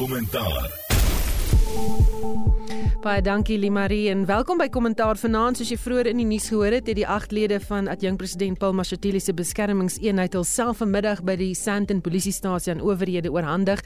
Kommentaar Baie dankie Limarie en welkom by Kommentaar vanaand. Soos jy vroeër in die nuus gehoor het, het die 8 lede van adjunkt president Paul Mashatile se beskermingseenheid hulself vanmiddag by die Sandton polisiestasie aan owerhede oorhandig.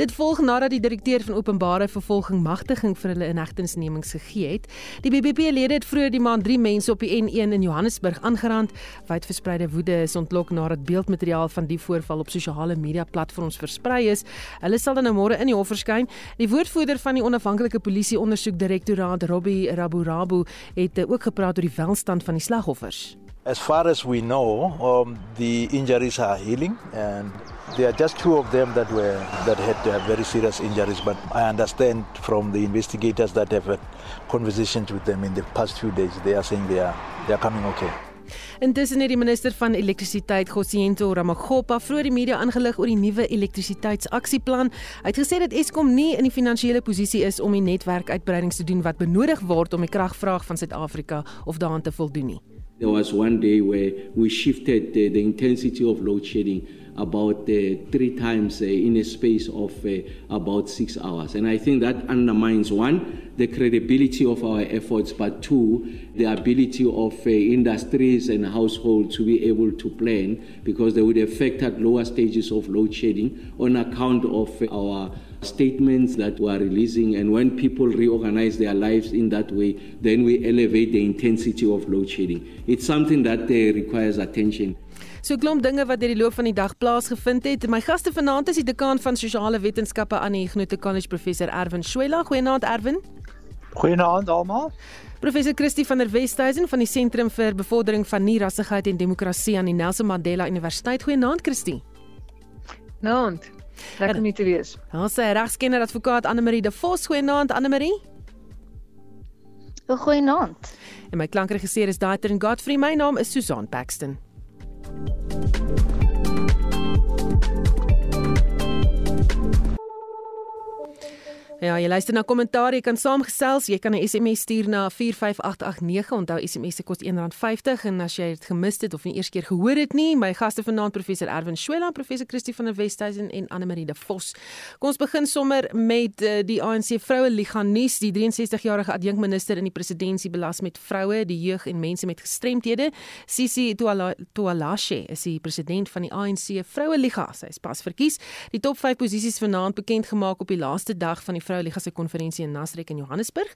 Dit volg nadat die direkteur van openbare vervolging magtiging vir hulle inhegtenisnemings gegee het. Die BBP-lede het vroeër die maand 3 mense op die N1 in Johannesburg aangerand. Wyd verspreide woede is ontlok nadat beeldmateriaal van die voorval op sosiale media platforms versprei is. Hulle sal dan nou môre in die hof verskyn. Die woordvoerder van die onafhanklike polisie ondersoek direktoraat Robbie Raburabu het ook gepraat oor die welstand van die slagoffers. As far as we know, um, the injuries are healing and there are just two of them that were that had uh, very serious injuries but I understand from the investigators that have had conversations with them in the past few days they are saying they are they are coming okay. Intussen het die minister van elektrisiteit, Gosiento Ramagopa, vroeër die media aangelig oor die nuwe elektrisiteitsaksieplan. Hy het gesê dat Eskom nie in die finansiële posisie is om die netwerkuitbreidings te doen wat benodig word om die kragvraag van Suid-Afrika of daaraan te voldoen nie. There was one day where we shifted the, the intensity of load shedding about uh, three times uh, in a space of uh, about six hours. And I think that undermines one, the credibility of our efforts, but two, the ability of industries and households to be able to plan because they would affect at lower stages of load shedding on account of our statements that we are releasing. And when people reorganize their lives in that way then we elevate the intensity of load shedding. It's something that uh, requires attention So klomp dinge wat deur die loop van die dag plaasgevind het. My gaste vanaand is die dekaan van sosiale wetenskappe aan die Ignoto College professor Erwin Schuela. Goeienaand Erwin. Goeienaand almal. Professor Christie van der Westhuizen van die Sentrum vir Bevordering van Nierassigheid en Demokrasie aan die Nelson Mandela Universiteit. Goeienaand Christie. Naand. Lekker om te wees. Ons sê regskenner advokaat Anne Marie de Vos. Goeienaand Anne Marie. Goeienaand. En my klankregisseur is Daitrin Godfrey. My naam is Susan Paxton. Thank you. Ja, jy luister na kommentaar, jy kan saamgesels, jy kan 'n SMS stuur na 45889. Onthou SMS se kos R1.50 en as jy dit gemis het of nie eers keer gehoor het nie, my gaste vanaand professor Erwin Schuela, professor Christie van der Westhuizen en Anne Marie de Vos. Kom ons begin sommer met uh, die ANC Vroue Liga nuus. Die 63-jarige adjunkminister in die presidentskap belas met vroue, die jeug en mense met gestremthede. Sisi Tualashe is die president van die ANC Vroue Liga. Sy is pas verkies. Die top 5 posisies vanaand bekend gemaak op die laaste dag van die Vroueliga se konferensie in Nasrek in Johannesburg.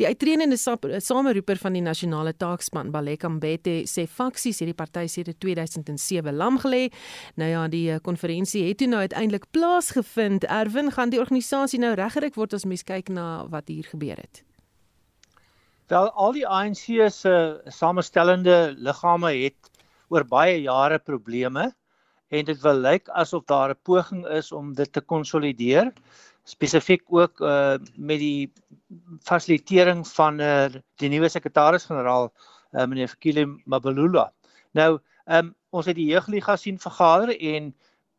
Die uitredende sameroeper van die nasionale taakspan, Baleka Mbete, sê faksies hierdie party sedert 2007 lam gelê. Nou ja, die eh, konferensie het toe nou uiteindelik plaasgevind. Erwin, gaan die organisasie nou reggerig word as mens kyk na wat hier gebeur het? Wel, al die ANC se samestellende liggame het oor baie jare probleme en dit wil lyk asof daar 'n poging is om dit te konsolideer spesifiek ook uh met die fasilitering van uh die nuwe sekretaris-generaal uh meneer Fikile Mabulula. Nou, um ons het die jeugliga sien vergader en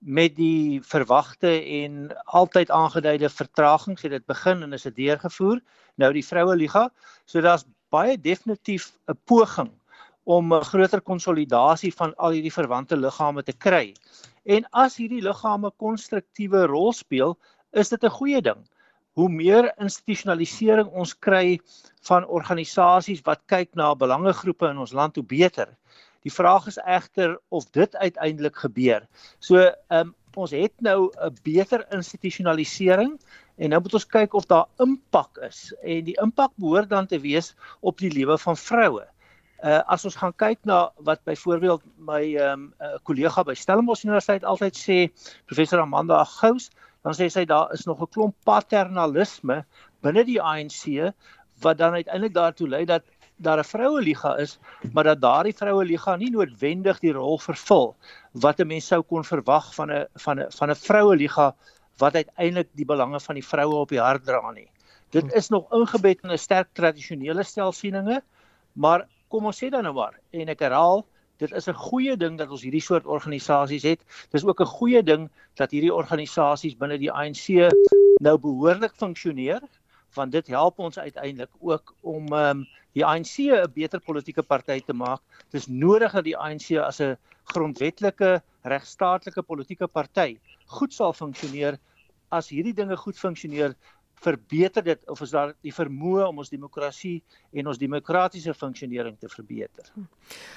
met die verwagte en altyd aangeduide vertragings het dit begin en is dit deurgevoer. Nou die vroue liga, so daar's baie definitief 'n poging om 'n groter konsolidasie van al hierdie verwante liggame te kry. En as hierdie liggame konstruktiewe rol speel, is dit 'n goeie ding. Hoe meer institusionalisering ons kry van organisasies wat kyk na belangegroepe in ons land, hoe beter. Die vraag is egter of dit uiteindelik gebeur. So, ehm um, ons het nou 'n beter institusionalisering en nou moet ons kyk of daar impak is en die impak behoort dan te wees op die lewe van vroue. Uh as ons gaan kyk na wat byvoorbeeld my ehm um, uh, kollega by Stellenbosch Universiteit altyd sê, professor Amanda Gous, dan sê sy daar is nog 'n klomp paternalisme binne die ANC wat dan uiteindelik daartoe lei dat daar 'n vroue liga is, maar dat daardie vroue liga nie noodwendig die rol vervul wat 'n mens sou kon verwag van 'n van 'n van 'n vroue liga wat uiteindelik die belange van die vroue op die hart dra nie. Dit is nog ingebed in 'n sterk tradisionele stelsieninge, maar kom ons sê dan nou maar en ek herhaal, dit is 'n goeie ding dat ons hierdie soort organisasies het. Dis ook 'n goeie ding dat hierdie organisasies binne die ANC nou behoorlik funksioneer want dit help ons uiteindelik ook om um, die ANC 'n beter politieke party te maak. Dis nodig dat die ANC as 'n grondwetlike regstaatlike politieke party goed sal funksioneer as hierdie dinge goed funksioneer, verbeter dit of is daar die vermoë om ons demokrasie en ons demokratiese funksionering te verbeter?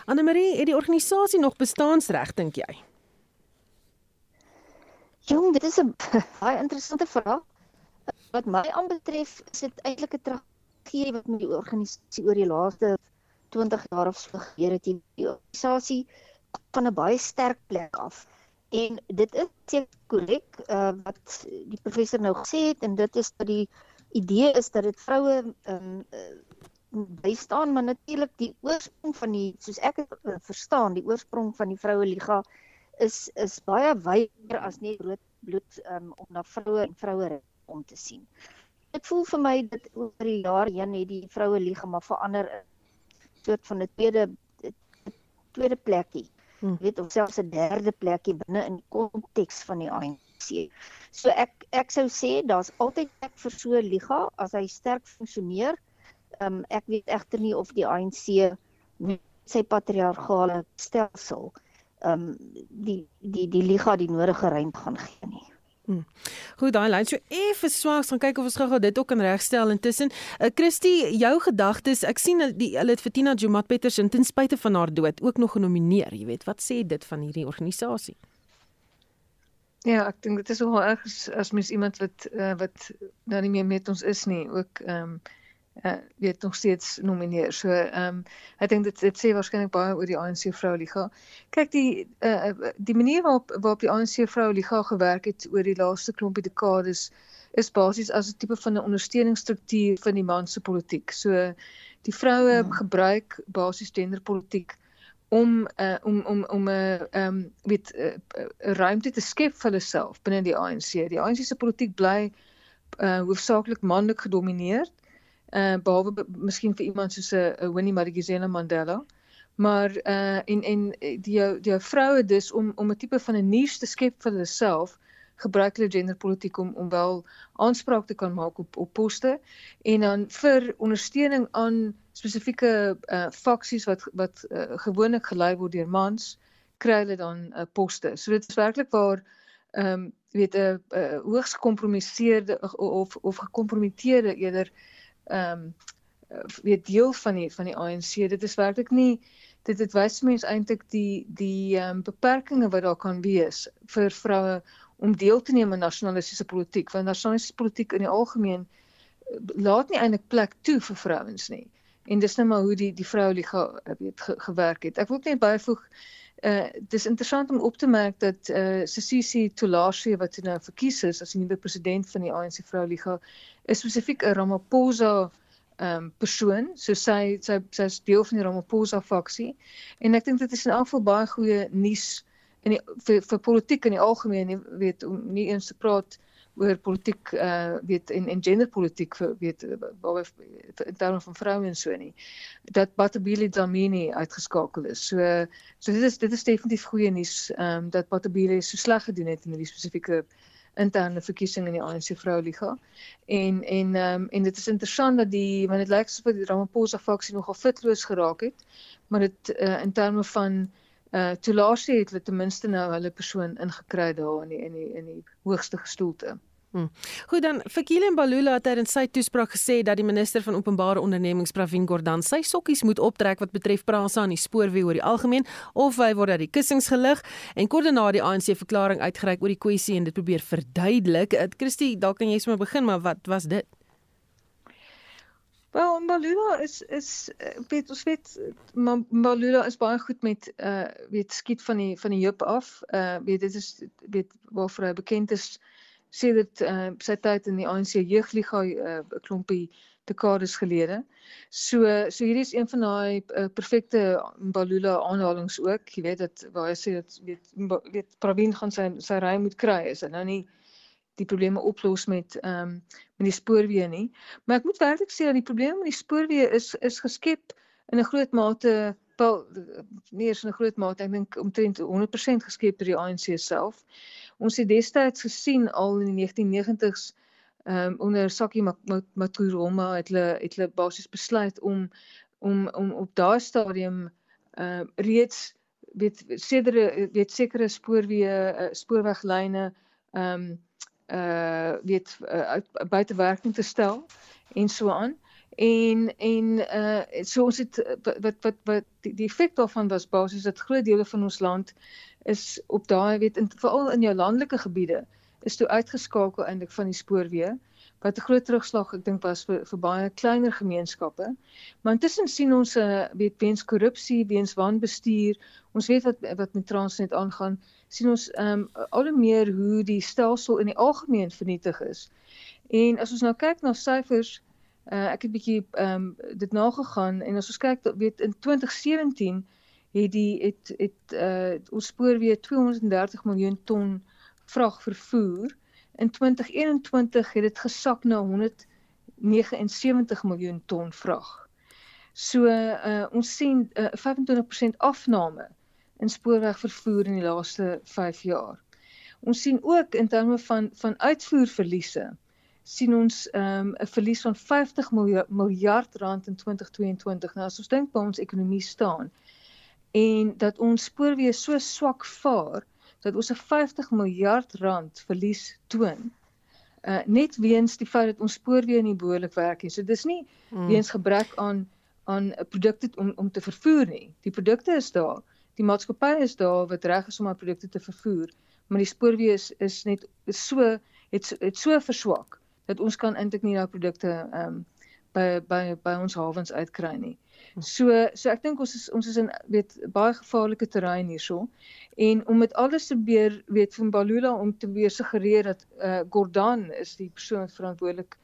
Anne Marie, het die organisasie nog bestaansreg dink jy? Jong, dit is 'n baie interessante vraag. Wat my aanbetref, is dit eintlik 'n tragedie wat met die organisasie oor die laaste 20 jaar of so gebeur het. Die organisasie van 'n baie sterk plek af. En dit is korrek uh, wat die professor nou gesê het en dit is dat die idee is dat dit vroue um, uh, bystaan maar natuurlik die oorsprong van die soos ek het uh, verstaan die oorsprong van die vroue liga is is baie wyer as net rood bloed um, om na vroue en vroue om te sien. Dit voel vir my dat oor die jare heen het die vroue liga maar verander in soort van 'n tweede tweede plekkie hmm. weet of selfs 'n derde plekkie binne in die konteks van die ANC. So ek ek sou sê daar's altyd plek vir so 'n liga as hy sterk funksioneer. Um, ek weet egter nie of die ANC sy patriargale stelsel um die die die liga die nodige ruimte gaan gee nie. Hmm. Goed, daai lyn so effe swak, gaan kyk of ons gou-gou dit ook kan regstel intussen. Uh, Christy, jou gedagtes, ek sien die hulle het vir Tina Jomat Petersen ten spyte van haar dood ook nog genomineer, jy weet. Wat sê dit van hierdie organisasie? Ja, ek dink dit is nogal erg as, as mens iemand wat uh, wat nou nie meer met ons is nie, ook ehm um, uh, weet nog steeds nomineer. So ehm um, ek dink dit dit sê waarskynlik baie oor die ANC Vroueliga. Kyk die uh, die manier waarop waarop die ANC Vroueliga gewerk het oor die laaste klompie dekades is basies as 'n tipe van 'n ondersteuningsstruktuur van die man se politiek. So die vroue hmm. gebruik basies genderpolitiek om uh, om om om 'n uh, ehm um, weet uh, ruimte te skep vir hulle self binne die ANC. Die ANC se politiek bly uh hoofsaaklik manlik gedomeineer uh behalwe miskien vir iemand soos 'n Winnie Madikizela Mandela. Maar uh en en die die vroue dus om om 'n tipe van 'n nuus te skep vir hulle self gebruik hulle genderpolitiek om om wel aanspraak te kan maak op op poste en dan vir ondersteuning aan spesifieke uh faksies wat wat uh, gewoonlik gelei word deur mans kry hulle dan uh, poste. So dit is werklik waar ehm um, weet 'n uh, hoogs gekompromiseerde of of gekompromiteerde eerder ehm um, weet deel van die van die ANC. Dit is werklik nie dit dit wys mense eintlik die die ehm um, beperkings wat daar kan wees vir vroue om deel te neem aan nasionalistiese politiek. Want nasionalistiese politiek in die algemeen eh, laat nie eintlik plek toe vir vrouens nie. En dis nou maar hoe die die vroue liga eh, weet ge, gewerk het. Ek wil net byvoeg uh dis interessant om op te merk dat uh Sisisi Tulashi wat nou verkies is as die nuwe president van die ANC vroue liga is spesifiek 'n Ramaphosa um, persoon, so sy sy sy's deel van die Ramaphosa faksie. En ek dink dit is in elk geval baie goeie nuus in die vir, vir politiek in die algemeen, weet om nie eens te praat oor politiek uh weet en en genderpolitiek vir weet waar in terme van vroue en so nie dat Batabile Dlamini uitgeskakel is. So so dit is dit is definitief goeie nuus ehm um, dat Batabile so sleg gedoen het in hierdie spesifieke interne verkiesing in die ANC Vroueliga. En en ehm um, en dit is interessant dat die want dit lyk asof die Ramaphosa faksie nogal fitloos geraak het, maar dit uh, in terme van uh toelasie het hulle ten minste nou hulle persoon ingekry daar in die in die in die hoogste gestoelte. Hmm. Goed dan Fikile Mbalula het in sy toespraak gesê dat die minister van openbare ondernemings Pravin Gordhan sy sokkies moet optrek wat betref prasa aan die spoorweë oor die algemeen of hy word uit die kussings gelig en kort daarna die ANC verklaring uitgereik oor die kwessie en dit probeer verduidelik. Kristie, eh, dalk kan jy sommer begin maar wat was dit? Wel, Mbalula is is eh, weet ons weet Mbalula is baie goed met uh weet skiet van die van die heup af. Uh weet dit is weet waarvoor hy bekend is sê dit uh, sy tyd in die ANC jeugliga 'n uh, klompie dekades gelede. So so hierdie is een van daai uh, perfekte Balula aanhalinge ook. Jy weet dat waar hy sê dat weet weet Pravin gaan sy sy ry moet kry is en nou nie die probleme oplos met ehm um, met die spoorweë nie. Maar ek moet werklik sê dat die probleme met die spoorweë is is geskep in 'n groot mate wel nie eens in 'n groot mate ek dink omtrent 100% geskep deur die ANC self. Ons het destyds gesien al in die 1990s ehm um, onder Sakkie Maturoma het hulle het hulle basies besluit om om om op daardie stadium ehm uh, reeds weet sekere weet sekere spoorweë uh, spoorweglyne ehm um, uh weet uh, buite werking te stel en so aan. En en uh so ons het wat wat wat die, die effek daarvan was basies dat groot dele van ons land is op daai weet veral in jou landelike gebiede is toe uitgeskakel eintlik van die spoorweë wat 'n groot terugslag ek dink was vir vir baie kleiner gemeenskappe. Maar intussen sien ons 'n uh, weet weens korrupsie, weens wanbestuur, ons weet wat wat met Transnet aangaan, sien ons ehm um, al hoe meer hoe die stelsel in die algemeen vernietig is. En as ons nou kyk na syfers, uh, ek het 'n bietjie ehm um, dit nagegaan en as ons kyk weet in 2017 het die het het uh, ons spoorweë 230 miljoen ton vrag vervoer. In 2021 het dit gesak na 179 miljoen ton vrag. So uh, ons sien 'n uh, 25% afname in spoorwegvervoer in die laaste 5 jaar. Ons sien ook in terme van van uitvoerverliese sien ons ehm, 'n um, verlies van 50 miljard, miljard rand in 2022. Nou as ons dink waar ons ekonomie staan en dat ons spoorweë so swak vaar, dat ons 'n 50 miljard rand verlies toon. Uh net weens die feit dat ons spoorweë nie behoorlik werk nie. So dis nie mm. weens gebrek aan aan produkte om om te vervoer nie. Die produkte is daar. Die maatskappy is daar wat reg is om haar produkte te vervoer, maar die spoorweë is is net is so het het so verswak dat ons kan eintlik nie daai produkte ehm um, by by by ons hawens uitkry nie. So so ek dink ons is ons is in weet baie gevaarlike terrein hierso. En om met alles te beer weet van Balula om te weer suggereer dat uh Gordon is die persoon verantwoordelik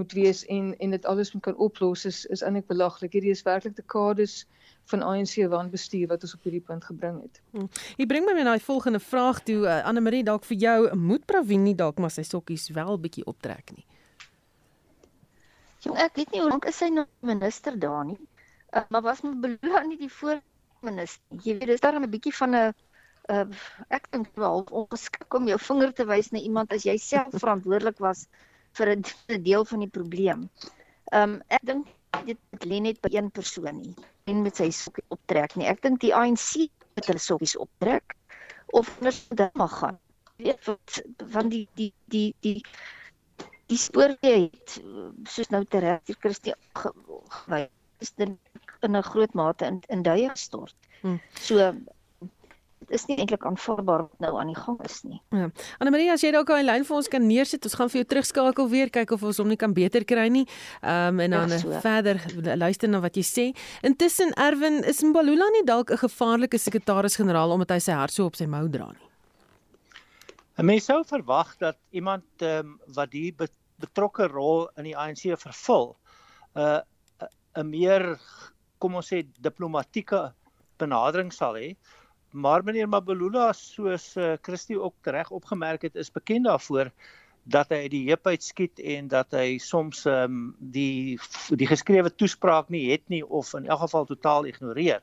moet wees en en dit alles moet kan oplos is is eintlik belaglik. Hierdie is werklik te kades van ANC wanbestuur wat ons op hierdie punt gebring het. Hm. Jy bring my met daai volgende vraag toe uh, Anne Marie dalk vir jou moet Pravin nie dalk maar sy sokkies wel bietjie optrek nie. Jong ek weet nie hoe lank is sy nou minister daar nie. Uh, maar was beloon nie die voorminister. Jy weet dis daar 'n bietjie van 'n uh, ek dink wel ongeskik om jou vinger te wys na iemand as jy self verantwoordelik was vir 'n deel van die probleem. Ehm um, ek dink dit lê net by een persoon nie en met sy sokkie optrek nie. Ek dink die ANC het hulle sokkies optrek of net dit mag gaan. Weet wat van die die die die die spoorweë het soos nou tereg Christie gewys is dit in 'n groot mate in in duie stort. Hmm. So dit is nie eintlik aanvaarbaar wat nou aan die gang is nie. Ja. Anna Maria, as jy dalk daai lyn vir ons kan neersit, ons gaan vir jou terugskakel weer kyk of ons hom nie kan beter kry nie. Ehm um, en dan so. verder luister na wat jy sê. Intussen Erwin, is Mbalula nie dalk 'n gevaarlike sekretaris-generaal omdat hy sy hart so op sy mou dra nie? 'n Mens sou verwag dat iemand ehm um, wat die betrokke rol in die ANC vervul, 'n uh, 'n meer kom ons sê diplomatieke benadering sal hê. Maar meneer Mabulula soos uh, Christie ook reg opgemerk het, is bekend daarvoor dat hy die heup uitskiet en dat hy soms um, die die geskrewe toespraak nie het nie of in elk geval totaal ignoreer.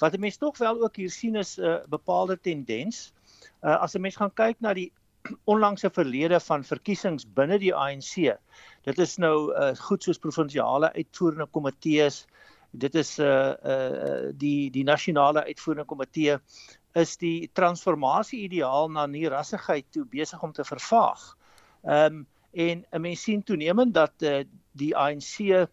Wat 'n mens tog wel ook hier sien is 'n uh, bepaalde tendens. Uh, as 'n mens gaan kyk na die onlangse verlede van verkiesings binne die ANC. Dit is nou uh, goed soos provinsiale uitvoerende komitees, dit is 'n uh, uh, die die nasionale uitvoerende komitee is die transformasie ideaal na nie rassigheid toe besig om te vervaag. Ehm um, en 'n mens sien toenemend dat uh, die ANC uh,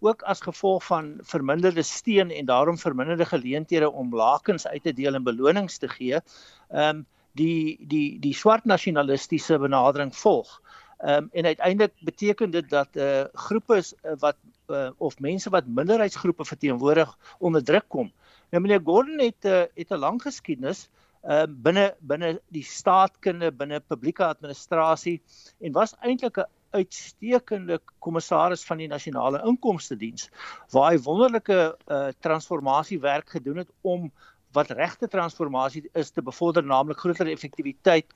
ook as gevolg van verminderde steun en daarom verminderde geleenthede om lakens uit te deel en belonings te gee, ehm um, die die die swart nasionalistiese benadering volg. Ehm um, en uiteindelik beteken dit dat eh uh, groepe uh, wat uh, of mense wat minderheidsgroepe verteenwoordig onder druk kom. Nou meneer Gordon het uh, het 'n lang geskiedenis uh binne binne die staatkunde, binne publieke administrasie en was eintlik 'n uitstekende kommissaris van die nasionale inkomste diens waar hy wonderlike uh transformasiewerk gedoen het om wat regte transformasie is te bevorder naamlik groter effektiwiteit,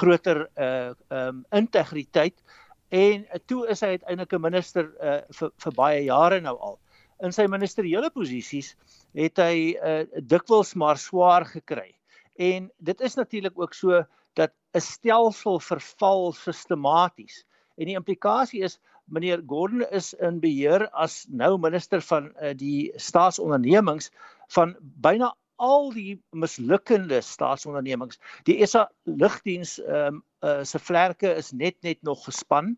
groter uh um integriteit en toe is hy uiteindelik 'n minister uh vir vir baie jare nou al. In sy ministeriële posisies het hy uh dikwels maar swaar gekry. En dit is natuurlik ook so dat 'n stelsel verval sistematies. En die implikasie is meneer Gordon is in beheer as nou minister van uh, die staatsondernemings van byna al die mislukkende staatsondernemings. Die ESA lugdiens ehm um, uh, se vlerke is net net nog gespan.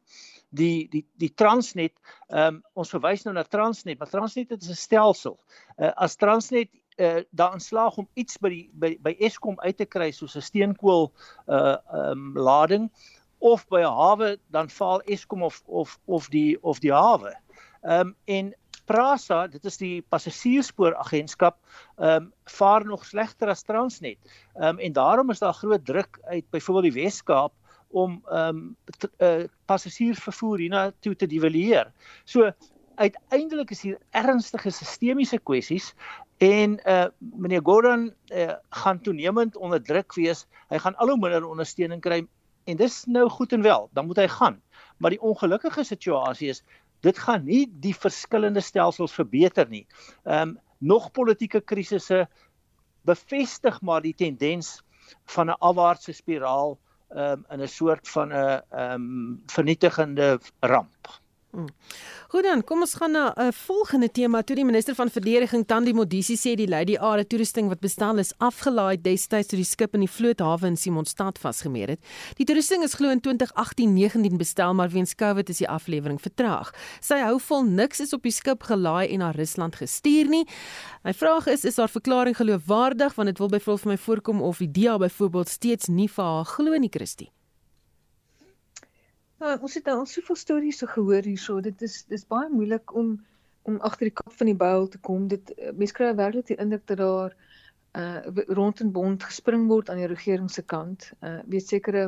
Die die die Transnet ehm um, ons verwys nou na Transnet, maar Transnet is 'n stelsel. Uh, as Transnet uh, daarin slaag om iets by die by, by Eskom uit te kry soos 'n steenkool uh ehm um, lading of by 'n hawe dan faal Eskom of of of die of die hawe. Ehm um, en Prasa, dit is die passasiersspooragentskap, ehm um, vaar nog slegter as Transnet. Ehm um, en daarom is daar groot druk uit byvoorbeeld die Wes-Kaap om ehm um, uh, passasiersvervoer hiernatoe te devalueer. So uiteindelik is hier ernstige sistemiese kwessies en uh meneer Gordon uh, gaan toenemend onder druk wees. Hy gaan al hoe minder ondersteuning kry en dis nou goed en wel, dan moet hy gaan. Maar die ongelukkige situasie is dit gaan nie die verskillende stelsels verbeter nie. Ehm um, nog politieke krisisse bevestig maar die tendens van 'n afwaartse spiraal ehm um, in 'n soort van 'n ehm um, vernietigende ramp. Hmm. Goed dan, kom ons gaan na 'n uh, volgende tema. Toe die minister van verdediging Tandi Modisi sê die Lady Are toerusting wat bestaan is afgelaai destyds toe die skip in die vloothawe in Simonstad vasgemeer het. Die toerusting is glo in 2018-19 bestel, maar weens COVID is die aflewering vertraag. Sy hou vol niks is op die skip gelaai en na Rusland gestuur nie. My vraag is, is haar verklaring geloofwaardig want dit wil byvoorbeeld vir my voorkom of die DEA byvoorbeeld steeds nie vir haar glo nie, Christie. Ja, ons het al soveel stories so gehoor hierso. Dit is dis baie moeilik om om agter die kap van die buil te kom. Dit mense kry werklik die indruk dat daar uh rond en bond gespring word aan die regering se kant. Uh weet sekere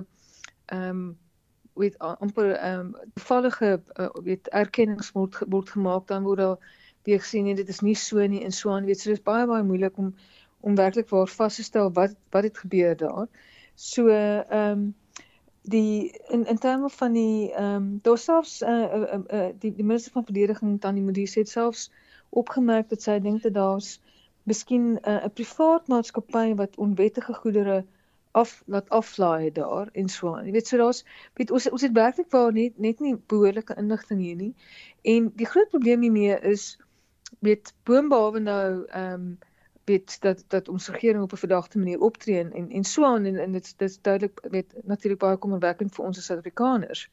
ehm um, weet amper ehm um, toevallige uh, weet erkennings word word gemaak dan word daar weer gesien nee, dit is nie so nie en so aan weet so dis baie baie moeilik om om werklik waar vas te stel wat wat het gebeur daar. So ehm um, die in in terme van die ehm um, daar selfs uh, uh, uh, die die minister van verdediging Tannie Modise het selfs opgemerk dat sy dink dat daar's miskien 'n uh, privaat maatskappy wat onwettige goedere af laat aflaai daar en so aan. Jy weet so daar's weet ons ons het werklik waar net net nie behoorlike inligting hier nie. En die groot probleem hiermee is weet boonbehalwe nou ehm um, weet dat dat ons regering op 'n verdagte manier optree en en so aan en, en dit dis duidelik weet natuurlik baie kommerwekkend vir ons as Suid-Afrikaners.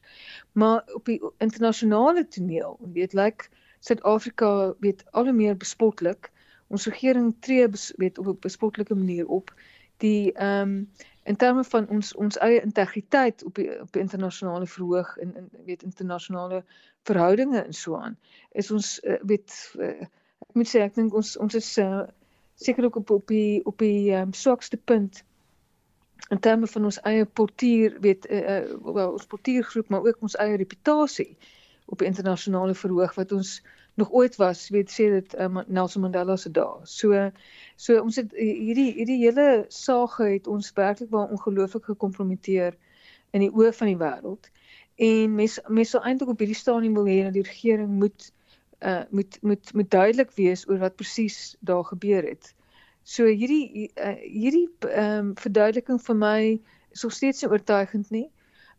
Maar op die internasionale toneel weet lyk like, Suid-Afrika weet al hoe meer bespotlik. Ons regering tree bes, weet op 'n bespotlike manier op. Die ehm um, in terme van ons ons eie integriteit op die op die internasionale verhoog en in weet internasionale verhoudinge en so aan is ons uh, weet uh, ek moet sê ek dink ons ons is uh, sekerlik op op die op die um, swakste punt in terme van ons eie portier weet uh, uh, wel ons portiergroep maar ook ons eie reputasie op die internasionale verhoog wat ons nog ooit was weet sê dit uh, Nelson Mandela se dae. So so ons het hierdie hierdie hele saak het ons werklik baie ongelooflik gekompromiteer in die oë van die wêreld. En mense mense sou eintlik op hierdie stadium wil hê dat die regering moet uh moet moet moet duidelik wees oor wat presies daar gebeur het. So hierdie uh, hierdie ehm um, verduideliking vir my is nog steeds nie oortuigend nie.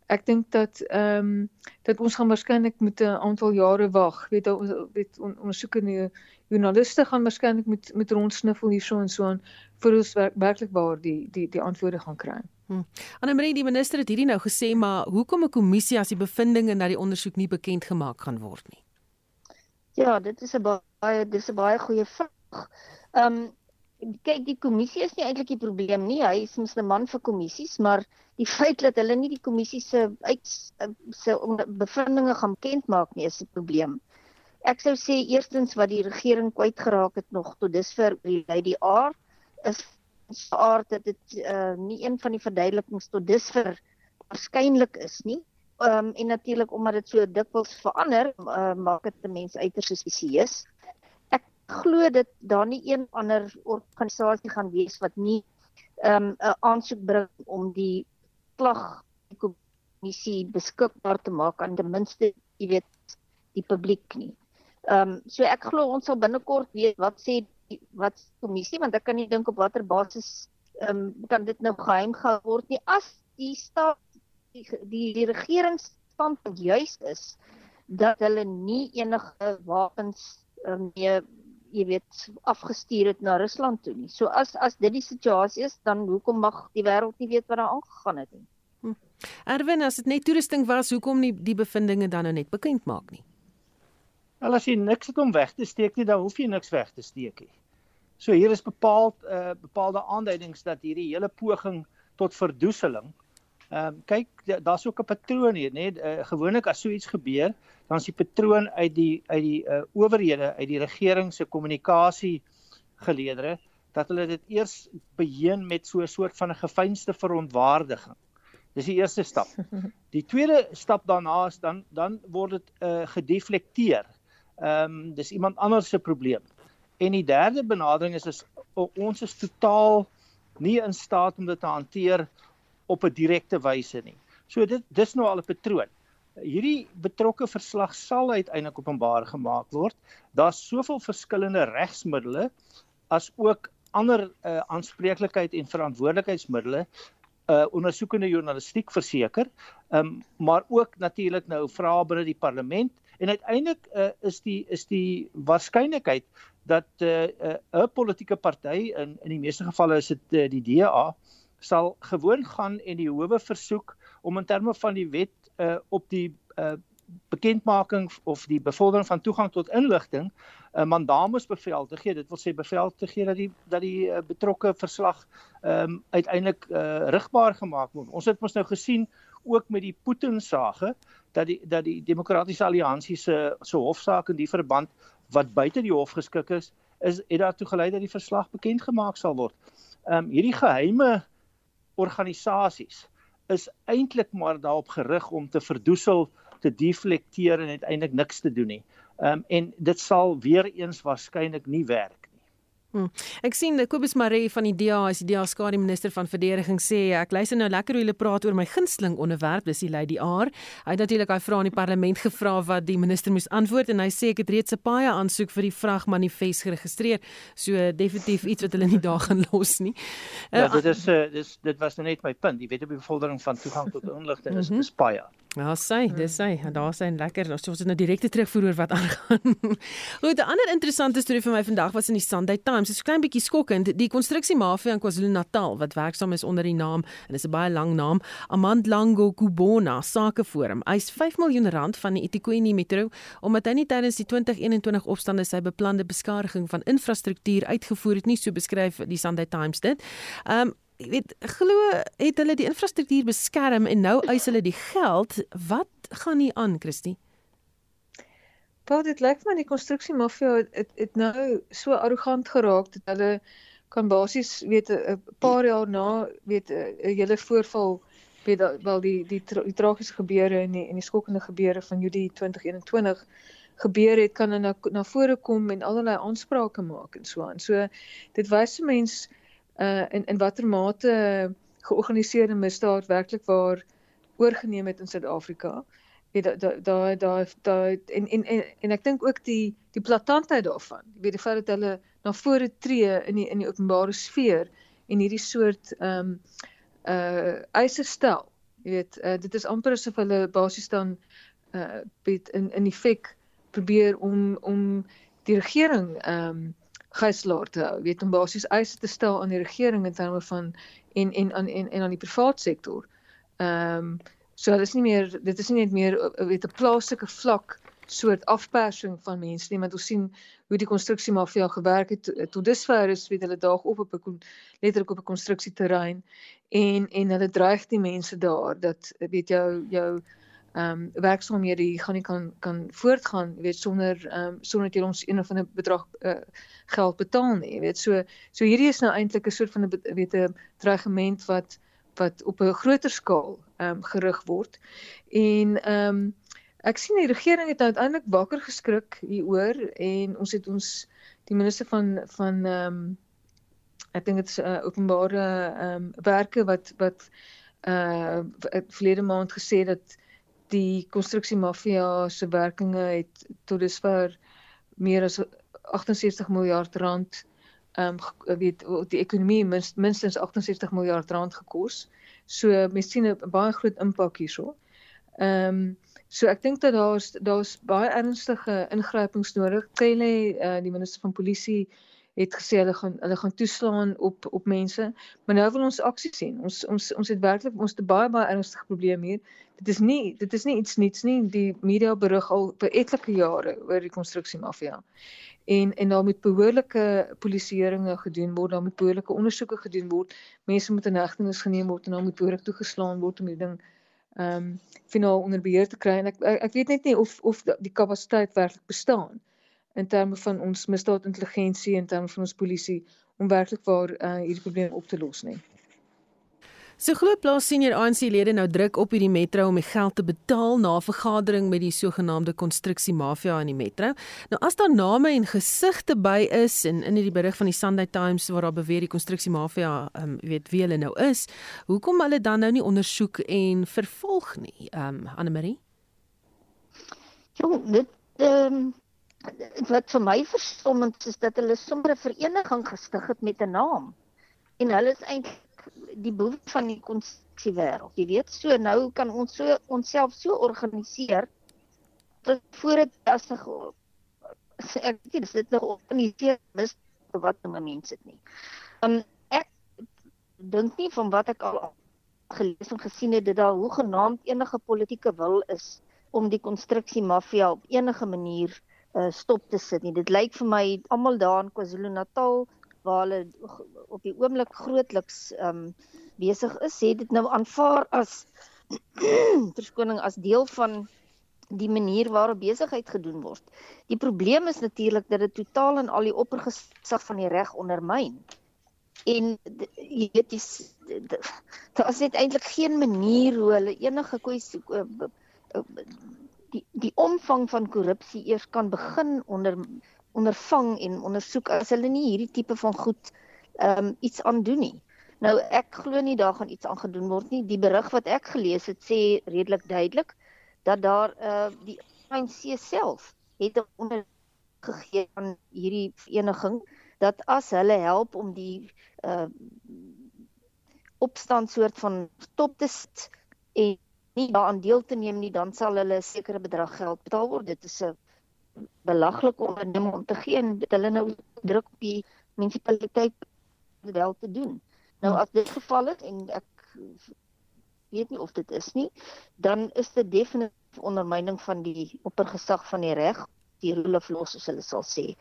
Ek dink dat ehm um, dat ons gaan waarskynlik met 'n aantal jare wag. Weet ons weet on, ondersoekende joernaliste gaan waarskynlik met met rondsniffel hierso en so aan vir ons werk, werklik waar die die die antwoorde gaan kry. Hm. Annelie die minister het hierdie nou gesê maar hoekom 'n kommissie as die bevindinge na die ondersoek nie bekend gemaak gaan word nie? Ja, dit is 'n baie dis 'n baie goeie vraag. Ehm um, kyk die kommissie is nie eintlik die probleem nie. Hy is mos 'n man vir kommissies, maar die feit dat hulle nie die kommissie se uit se bevindinge gaan bekend maak nie is 'n probleem. Ek sou sê eerstens wat die regering kwyt geraak het nog tot dusver die Lady R is aard dat dit uh, nie een van die verduidelikings tot dusver waarskynlik is nie um, en natuurlik omdat dit so dikwels verander, uh, maak dit 'n mens uiters spesieus. Ek glo dit daar nie een ander organisasie gaan wees wat nie ehm, 'n um, aansoek bring om die klag kommissie beskikbaar te maak aan ten minste, jy weet, die publiek nie. Ehm um, so ek glo ons sal binnekort weet wat sê die, wat kommissie want ek kan nie dink op watter basis ehm um, kan dit nou geheim gehou word nie as die staat die die, die regeringsstandpunt juis is dat hulle nie enige wapens um, meer jy weet afgestuur het na Rusland toe nie. So as as dit die situasie is, dan hoekom mag die wêreld nie weet wat daar aangegaan het nie? Hm. Erwin, as dit net toerusting was, hoekom nie die bevindinge dan nou net bekend maak nie? Wel as jy niks het om weg te steek nie, dan hoef jy niks weg te steek nie. So hier is bepaald uh bepaalde aanduidings dat hierdie hele poging tot verdoeseling Ehm um, kyk daar's ook 'n patroon hier, nê? Uh, gewoonlik as so iets gebeur, dan is die patroon uit die uit die uh, owerhede, uit die regering se kommunikasie geleedere dat hulle dit eers begin met so 'n soort van 'n gefeinste verontwaardiging. Dis die eerste stap. Die tweede stap daarna is dan dan word dit uh, gedeflekteer. Ehm um, dis iemand anders se probleem. En die derde benadering is, is ons is totaal nie in staat om dit te hanteer op 'n direkte wyse nie. So dit dis nou al 'n patroon. Hierdie betrokke verslag sal uiteindelik openbaar gemaak word. Daar's soveel verskillende regsmiddels as ook ander uh, aanspreeklikheid en verantwoordelikheidsmiddels uh ondersoekende journalistiek verseker. Um, maar ook natuurlik nou vrae binne die parlement en uiteindelik uh, is die is die waarskynlikheid dat 'n uh, uh, politieke party in in die meeste gevalle is dit uh, die DA sal gewoon gaan en die howe versoek om in terme van die wet uh, op die uh, bekendmaking of die bevordering van toegang tot inligting 'n uh, mandamus bevel te gee. Dit wil sê bevel te gee dat die dat die uh, betrokke verslag ehm um, uiteindelik uh, rigbaar gemaak word. Ons het mos nou gesien ook met die Putin sage dat die dat die demokratiese alliansie se se hofsaak in die verband wat buite die hof geskik is, is het daartoe gelei dat die verslag bekend gemaak sal word. Ehm um, hierdie geheime organisasies is eintlik maar daarop gerig om te verdoesel, te deflekteer en uiteindelik niks te doen nie. Ehm um, en dit sal weer eens waarskynlik nie werk Hmm. Ek sien Kobus Maree van die DA, as die DA skare minister van verdediging sê ek luister nou lekker hoe hulle praat oor my gunsteling onderwerp, dis die Lady R. Hy het natuurlik hy vra in die parlement gevra wat die minister moes antwoord en hy sê ek het reeds 'n paie aansoek vir die vragmanifest geregistreer. So definitief iets wat hulle nie daar gaan los nie. Ja, dit is uh, dis dit was net my punt. Jy weet op die bevordering van toegang tot inligting is mm -hmm. Ja, sê, dis sê, daar sien lekker. Ons het nou direkte terugvoer oor wat aangaan. Goed, 'n ander interessante storie vir my vandag was in die Sunday Times Times is klein bietjie skokkend. Die konstruksiemafia in KwaZulu-Natal wat werksaam is onder die naam en dis 'n baie lang naam, Amandlango Kubona Sakeforum. Hy's 5 miljoen rand van die eThekwini Metro omdat hy nie tydens die 2021 opstande sy beplande beskadiging van infrastruktuur uitgevoer het nie, so beskryf die Sunday Times dit. Um Ek weet glo het hulle die infrastruktuur beskerm en nou eis hulle die geld. Wat gaan nie aan, Christie? Paul, dit lyk my die konstruksie mafia het, het het nou so arrogant geraak dat hulle kan basies weet 'n paar jaar na weet 'n hele voorval weet wel die die, die, die tragiese gebeure en die en die skokkende gebeure van Julie 2021 gebeur het kan na na vore kom en allerlei aansprake maak en so aan. So dit wys vir mens uh in in watter mate georganiseerde misdaad werklik waar oorgeneem het in Suid-Afrika. Uh weet daai daai daai daai en en en, en ek dink ook die die platantheid daarvan. Jy weet die feit dat hulle na vore tree in die in die openbare sfeer en hierdie soort ehm um, uh eise stel. Jy weet uh, dit is amper asof hulle basies dan uh weet in in effek probeer om om die regering ehm um, gijslaar te hou. Weet om basies eise te stel aan die regering in terme van en en aan en, en aan die privaat sektor. Ehm um, So dit is nie meer dit is nie net meer eh, weet 'n plaaslike vlak soort afpersing van mense nie, want ons sien hoe die konstruksie mafia gewerk het eh, tot dusver is weet hulle daag op op 'n letterlik op 'n konstruksieterrein en en hulle dreig die mense daar dat eh, weet jou jou ehm um, werksaamhede gaan nie kan kan voortgaan weet sonder ehm um, sonder dat jy ons een of ander bedrag uh, geld betaal nie weet so so hierdie is nou eintlik 'n soort van 'n weet 'n dreigement wat wat op 'n groter skaal ehm um, gerig word. En ehm um, ek sien die regering het uiteindelik wakker geskrik hieroor en ons het ons die minister van van ehm um, ek dink dit is 'n uh, openbare ehm um, werke wat wat uh verlede maand gesê dat die konstruksie mafia se werkinge het tot dusver meer as 68 miljard rand ehm um, weet die ekonomie minst, minstens 68 miljard rand gekos. So mens sien 'n baie groot impak hierso. Ehm um, So ek dink dat daar's daar's baie ernstige ingrypings nodig. Kelly, uh, die minister van polisie het gesê hulle gaan hulle gaan toeslaan op op mense, maar nou wil ons aksie sien. Ons ons ons het werklik ons het baie baie ernstige probleem hier. Dit is nie dit is nie iets niets nie. Die media berig al vir etlike jare oor die konstruksie mafia. En en daar moet behoorlike polisieeringe gedoen word, daar moet behoorlike ondersoeke gedoen word. Mense moet in hegtenis geneem word en dan moet behoorlik toegeslaan word om die ding ehm um, finaal onder beheer te kry. En ek ek weet net nie of of die kapasiteit werklik bestaan in terme van ons misdaadintelligensie en terme van ons polisie om werklik waar uh, hierdie probleem op te los nie. So glo plaas senior ANC-lede nou druk op hierdie metro om die geld te betaal na vergadering met die sogenaamde konstruksie mafia in die metro. Nou as daar name en gesigte by is en in hierdie berig van die Sunday Times waar daar beweer die konstruksie mafia, ehm um, weet wie hulle nou is, hoekom hulle dan nou nie ondersoek en vervolg nie, ehm um, Anne Marie? Jong, dit ehm um wat vir my verstommend is dat hulle sommer 'n vereniging gestig het met 'n naam. En hulle is eintlik die boef van die konstruksie wêreld. Jy weet, so nou kan ons so onsself so organiseer dat voor dit as 'n ek weet dis dit nog organiseer mis wat nou mense dit nie. Um ek dink nie van wat ek al gelees en gesien het dat daar hoegenaamd enige politieke wil is om die konstruksie mafia op enige manier uh, stop te sit nie. Dit lyk vir my almal daar in KwaZulu-Natal waar hulle op die oomblik grootliks um, besig is, het dit nou aanvaar as verskoning as deel van die manier waarop besigheid gedoen word. Die probleem is natuurlik dat dit totaal en al die oppergesag van die reg ondermyn. En jy weet dis daar is net eintlik geen manier hoe hulle enige kwessie die die omvang van korrupsie eers kan begin onder ondervang en ondersoek as hulle nie hierdie tipe van goed ehm um, iets aan doen nie. Nou ek glo nie daar gaan iets aan gedoen word nie. Die berig wat ek gelees het sê redelik duidelik dat daar uh die ANC self het onder gegee aan hierdie vereniging dat as hulle help om die uh opstand soort van stop te sit en nie daaraan deel te neem nie, dan sal hulle 'n sekere bedrag geld betaal word. Dit is 'n belaglike onderneming om te gee en hulle nou druk op die munisipaliteit dit wel te doen. Nou as dit geval het en ek weet nie of dit is nie, dan is dit definitief ondermyning van die oppergesag van die reg, die rule of law soos hulle sal sê.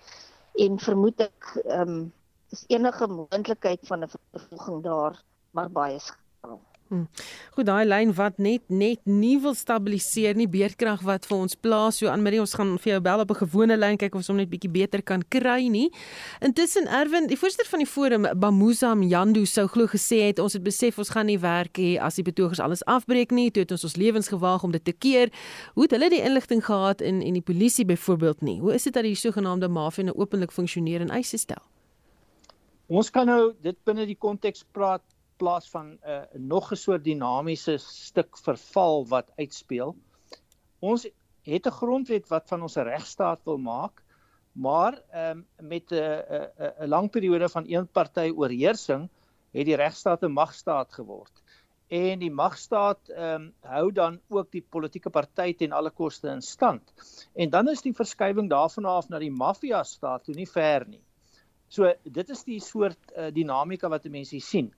En vermoed ek ehm um, is enige moontlikheid van 'n vervolging daar maar baie skaal. Hm. Goed, daai lyn wat net net nie wil stabiliseer nie, beerdkrag wat vir ons plaas. So aan Marie, ons gaan vir jou bel op 'n gewone lyn kyk of ons hom net bietjie beter kan kry nie. Intussen Erwin, die voorsitter van die forum, Bamuza Mjando sou glo gesê het ons het besef ons gaan nie werk hê as die betogers alles afbreek nie. Toe het ons ons lewens gewaag om dit te keer. Hoe het hulle die inligting gehad in en die polisie byvoorbeeld nie? Hoe is dit dat die sogenaamde mafia nou openlik funksioneer en eise stel? Ons kan nou dit binne die konteks praat plaas van 'n uh, nog 'n soort dinamiese stuk verval wat uitspeel. Ons het 'n grondwet wat van ons 'n regstaat wil maak, maar ehm um, met 'n 'n 'n lang periode van een party oorheersing het die regstaat 'n magstaat geword. En die magstaat ehm um, hou dan ook die politieke party ten alle koste in stand. En dan is die verskywing daarvan af na die maffia staat toe nie ver nie. So dit is die soort uh, dinamika wat mense sien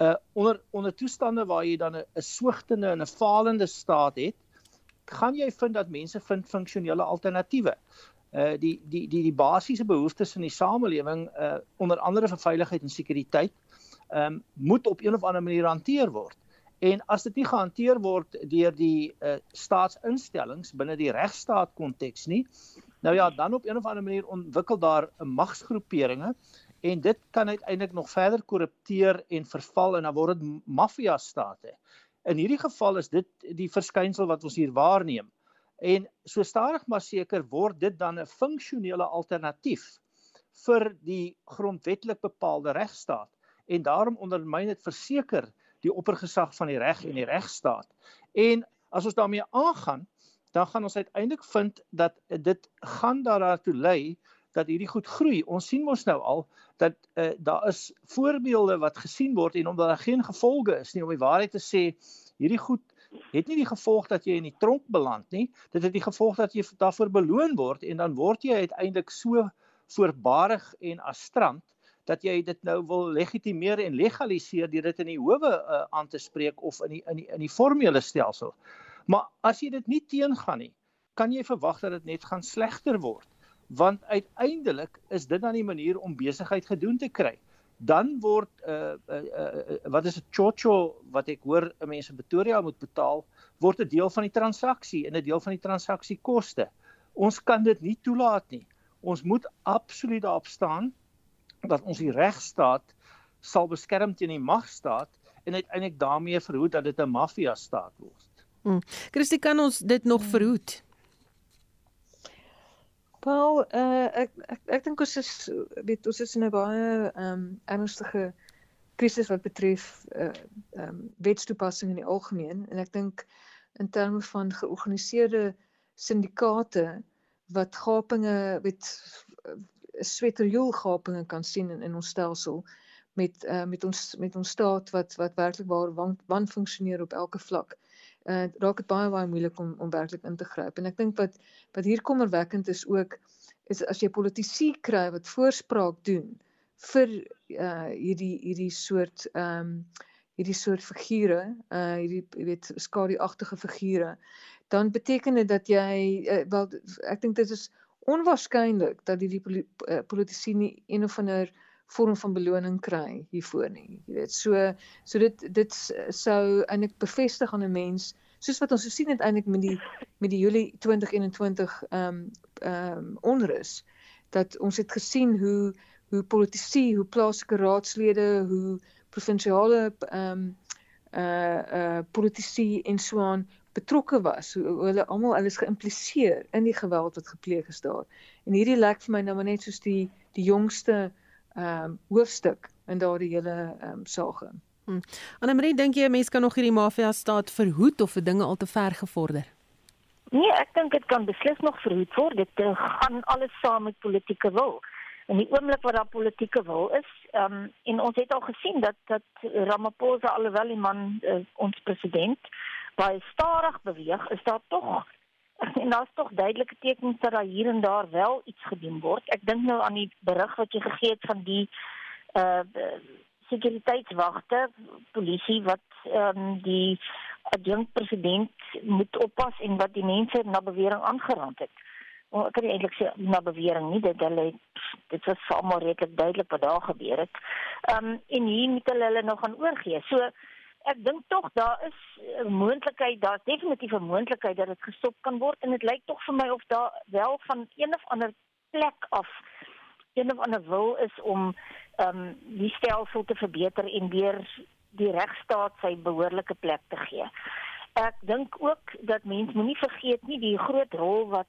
uh onder onder toestande waar jy dan 'n swigtende en 'n falende staat het, gaan jy vind dat mense vind funksionele alternatiewe. Uh die die die die basiese behoeftes in die samelewing uh onder andere vir veiligheid en sekuriteit um moet op een of ander manier hanteer word. En as dit nie gehanteer word deur die uh staatsinstellings binne die regstaat konteks nie, nou ja, dan op een of ander manier ontwikkel daar 'n magsgroeperinge en dit kan uiteindelik nog verder korrupteer en verval en dan word dit maffia state. In hierdie geval is dit die verskynsel wat ons hier waarneem. En so stadig maar seker word dit dan 'n funksionele alternatief vir die grondwetlik bepaalde regstaat en daarom ondermyn dit verseker die oppergesag van die reg en die regstaat. En as ons daarmee aangaan, dan gaan ons uiteindelik vind dat dit gaan daartoe lei dat hierdie goed groei. Ons sien mos nou al dat uh, daar is voorbeelde wat gesien word en omdat daar geen gevolge is nie om die waarheid te sê, hierdie goed het nie die gevolg dat jy in die tronk beland nie. Dit het die gevolg dat jy daarvoor beloon word en dan word jy uiteindelik so voorbarig en astrant dat jy dit nou wil legitimeer en legaliseer deur dit in die howe uh, aan te spreek of in die in die in die formele stelsel. Maar as jy dit nie teengaan nie, kan jy verwag dat dit net gaan slegter word. Want uiteindelik is dit dan die manier om besigheid gedoen te kry dan word uh, uh, uh wat is 'n chocho wat ek hoor mense in Pretoria moet betaal word 'n deel van die transaksie en 'n deel van die transaksiekoste. Ons kan dit nie toelaat nie. Ons moet absoluut daarop staan dat ons die regstaat sal beskerm teen die magstaat en uiteindelik daarmee verhoed dat dit 'n maffia staat word. Hmm. Christie kan ons dit nog verhoed? Paul, uh, ek ek ek dink ons is weet ons is in 'n baie ehm um, ernstige krisis wat betref uh ehm um, wetstoepassing in die algemeen. En ek dink in terme van georganiseerde syndikaate wat gapinge weet sweterjoel gapinge kan sien in, in ons stelsel met uh, met ons met ons staat wat wat werklik waar wan, funksioneer op elke vlak. uh, raak dit baie baie moeilik om om werklik in te gryp. En ek dink wat wat hier kommerwekkend is ook is as jy politici kry wat voorspraak doen vir uh hierdie hierdie soort ehm um, hierdie soort figure, uh hierdie jy weet skaduagtige figure, dan beteken dit dat jy uh, wel ek dink dit is onwaarskynlik dat hierdie politici nie een of ander vorm van beloning kry hiervoor nie. Jy weet, so so dit dit sou eintlik bevestig aan 'n mens soos wat ons gesien het eintlik met die met die Julie 2021 ehm um, ehm um, onrus dat ons het gesien hoe hoe politici, hoe plaaslike raadslede, hoe provinsiale ehm um, uh uh politici en so aan betrokke was. Hoe, hoe hulle almal alles geïmpliseer in die geweld wat gepleeg is daar. En hierdie lyk vir my nou maar net soos die die jongste ehm um, hoofstuk in daardie hele ehm um, saak. Hm. Annelie, dink jy 'n mens kan nog hierdie mafia staat verhoed of vir dinge al te ver gevorder? Nee, ek dink dit kan beslis nog verhoed word. Dit eh, gaan alles saam met politieke wil. En die oomblik wat daar politieke wil is, ehm um, en ons het al gesien dat dat Ramaphosa alhoewel die man uh, ons president baie stadig beweeg, is daar tog en daar's tog duidelike tekens dat daar hier en daar wel iets gedoen word. Ek dink nou aan die berig wat jy gegee het van die uh sekuriteitswagte, polisie wat ehm um, die adjunkt president moet oppas en wat die mense na bewering aangeraak het. Maar ek kan nie eintlik sê na bewering nie, dit hulle dit was sommer redelik duidelik wat daar gebeur het. Ehm um, en hier moet hulle hulle nog gaan oorgee. So ek dink tog daar is 'n moontlikheid, daar's definitief 'n moontlikheid dat dit gestop kan word en dit lyk tog vir my of daar wel van een of ander plek af een of ander wil is om ehm um, die stelsel te verbeter en weer die regstaat sy behoorlike plek te gee. Ek dink ook dat mense moenie vergeet nie die groot rol wat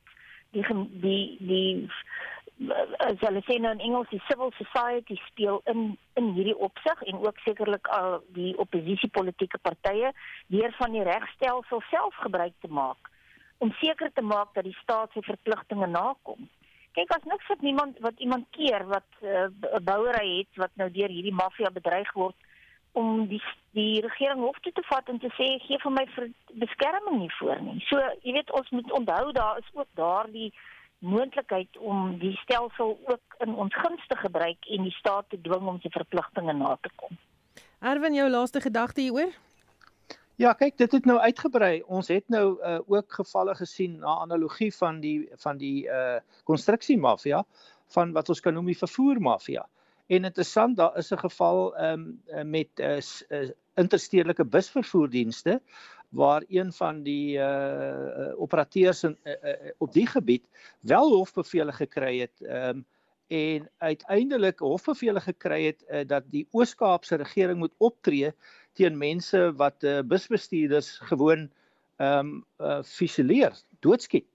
die die die as hulle sê nou in Engels die civil society speel in in hierdie opsig en ook sekerlik al die oppositiepolitiese partye deur van die regstelsel self gebruik te maak om seker te maak dat die staat sy verpligtinge nakom. Kyk as niks wat niemand wat iemand keer wat 'n uh, bouery het wat nou deur hierdie maffia bedreig word om die die regering hof toe te vat en te sê gee vir my beskerming nie voor nie. So, jy weet ons moet onthou daar is ook daardie moontlikheid om die stelsel ook in ons guns te gebruik en die staat te dwing om sy verpligtinge na te kom. Erwin, jou laaste gedagte hieroor? Ja, kyk, dit het nou uitgebrei. Ons het nou uh, ook gevalle gesien na analogie van die van die uh konstruksiemafia van wat ons kan noem die vervoermafia. En interessant, daar is 'n geval um, met uh, uh interstedelike busvervoerdienste waar een van die uh operateurs in uh, uh, op die gebied wel hofbevele gekry het um en uiteindelik hofbevele gekry het uh, dat die Oos-Kaapse regering moet optree teen mense wat uh, busbestuurders gewoon um uh fusilleer, doodskiet.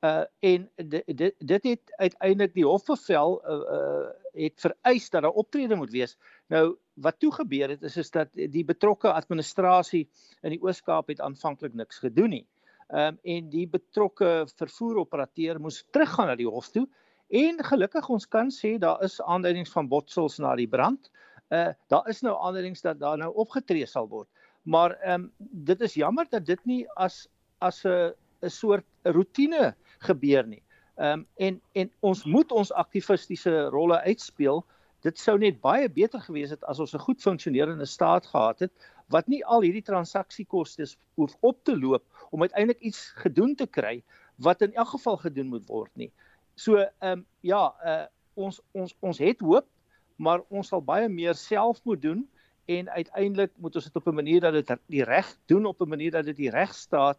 Uh en dit dit het uiteindelik die hofbevel uh, uh het vereis dat daar optrede moet wees. Nou wat toe gebeur het is is dat die betrokke administrasie in die Oos-Kaap het aanvanklik niks gedoen nie. Ehm um, en die betrokke vervoeroperateur moes teruggaan na die hof toe en gelukkig ons kan sê daar is aanduidings van botsels na die brand. Uh daar is nou aanduidings dat daar nou opgetree sal word. Maar ehm um, dit is jammer dat dit nie as as 'n 'n soort rotine gebeur nie. Ehm um, en en ons moet ons aktivistiese rolle uitspeel. Dit sou net baie beter gewees het as ons 'n goed funksionerende staat gehad het wat nie al hierdie transaksiekoste hoef op te loop om uiteindelik iets gedoen te kry wat in elk geval gedoen moet word nie. So ehm um, ja, uh, ons ons ons het hoop, maar ons sal baie meer self moet doen en uiteindelik moet ons dit op 'n manier dat dit die reg doen op 'n manier dat dit die regstaat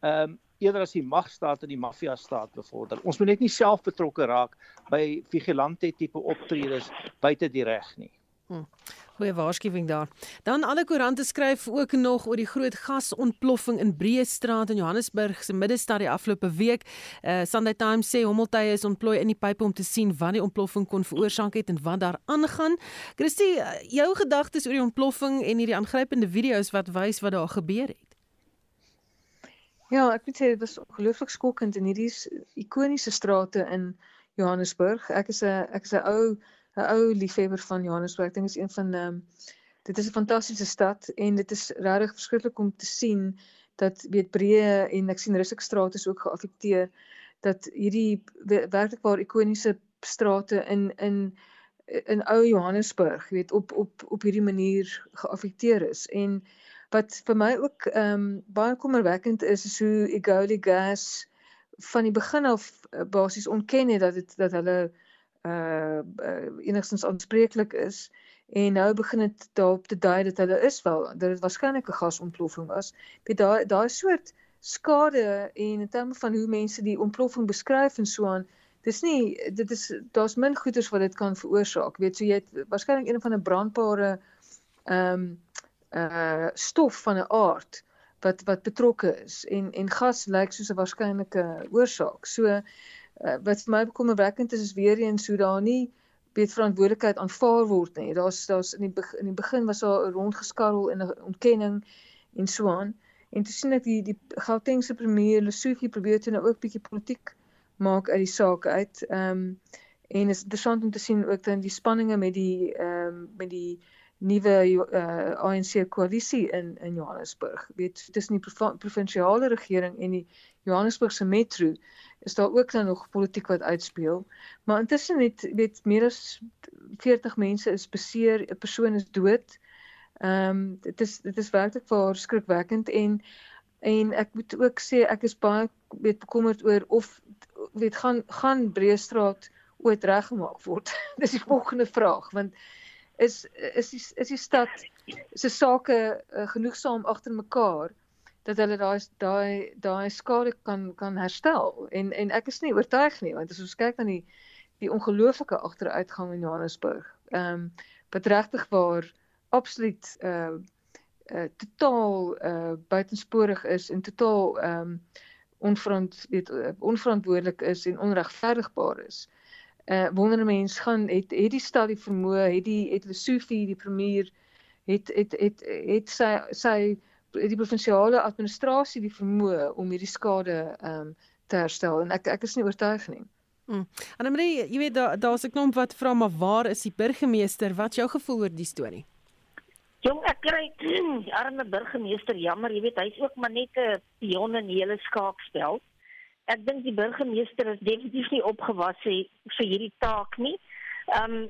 ehm um, eerder as die magstaat en die maffia staat bevorder. Ons moet net nie self betrokke raak by vigilante tipe optredes buite die reg nie. Hm. Goeie waarskuwing daar. Dan alle koerante skryf ook nog oor die groot gasontploffing in Breestraat in Johannesburg se middestad die afgelope week. Uh Sunday Times sê hommeltuie is ontplooi in die pype om te sien wat die ontploffing kon veroorsaak het en wat daar aangaan. Christie, uh, jou gedagtes oor die ontploffing en hierdie aangrypende video's wat wys wat daar gebeur het? Ja, ek moet sê dit was ongelooflik skokkend in hierdie ikoniese strate in Johannesburg. Ek is 'n ek is 'n ou 'n ou liefhebber van Johannesburg. Ek dink dit is een van ehm um, dit is 'n fantastiese stad en dit is regtig verskriklik om te sien dat weet breë en ek sien Rusik straat is ook geaffekteer dat hierdie werklik waar ikoniese strate in in in ou Johannesburg weet op op op hierdie manier geaffekteer is en wat vir my ook ehm um, baie kommerwekkend is is hoe Egoli Gas van die begin af uh, basies ontken het dat dit dat hulle uh, uh enigstens aanspreeklik is en nou begin dit daarop te dui dat hulle is wel dat dit waarskynlik 'n gasontploffing was. Weet daai daai soort skade en in terme van hoe mense die ontploffing beskryf en so aan dis nie dit is daar's min goeders wat dit kan veroorsaak. Weet so jy het waarskynlik een van 'n brandbare ehm um, uh stof van 'n aard wat wat betrokke is en en gas lyk soos 'n waarskynlike oorsaak. So uh, wat vir my bekommerwekkend is is weer eens hoe daar nie weet verantwoordelikheid aanvaar word nie. Daar's daar's in die begin, in die begin was daar 'n rondgeskarrel en 'n ontkenning en so aan. En toe sien ek die die Gautengse premier Lesotho probeer toe nou ook bietjie politiek maak uit die saak uit. Ehm um, en is interessant om te sien ook dan die spanninge met die ehm um, met die nuwe uh, eh, ANC koalisie in in Johannesburg. Weet tussen die provinsiale regering en die Johannesburgse metro is daar ook dan nog politiek wat uitspeel. Maar intussen het weet meer as 40 mense is beseer, 'n persoon is dood. Ehm um, dit is dit is werklik vir skrikwekkend en en ek moet ook sê ek is baie weet bekommerd oor of weet gaan gaan Breestraat ooit reggemaak word. Dis die volgende vraag want is is die, is die stad se sake uh, genoegsaam agter mekaar dat hulle daai daai daai skade kan kan herstel en en ek is nie oortuig nie want as ons kyk na die die ongelooflike agteruitgang in Johannesburg ehm um, wat regtig waar absoluut uh uh totaal uh buitensporig is en totaal ehm um, onverant weet onverantwoordelik is en onregverdigbaar is. Uh wonder mense gaan het het die stad die vermoë, het die het Lesofie die premier het het het het, het sy sy die provinsiale administrasie die vermoë om hierdie skade ehm um, te herstel en ek ek is nie oortuig nie. Mm. En Marie, jy weet daar daar's 'n klomp wat vra maar waar is die burgemeester? Wat jou gevoel oor die storie? Jong, ek kry arme burgemeester jammer, jy weet hy's ook maar net 'n pion in die hele skaakspel. Ek dink die burgemeester is definitief nie opgewasse vir hierdie taak nie. Ehm um,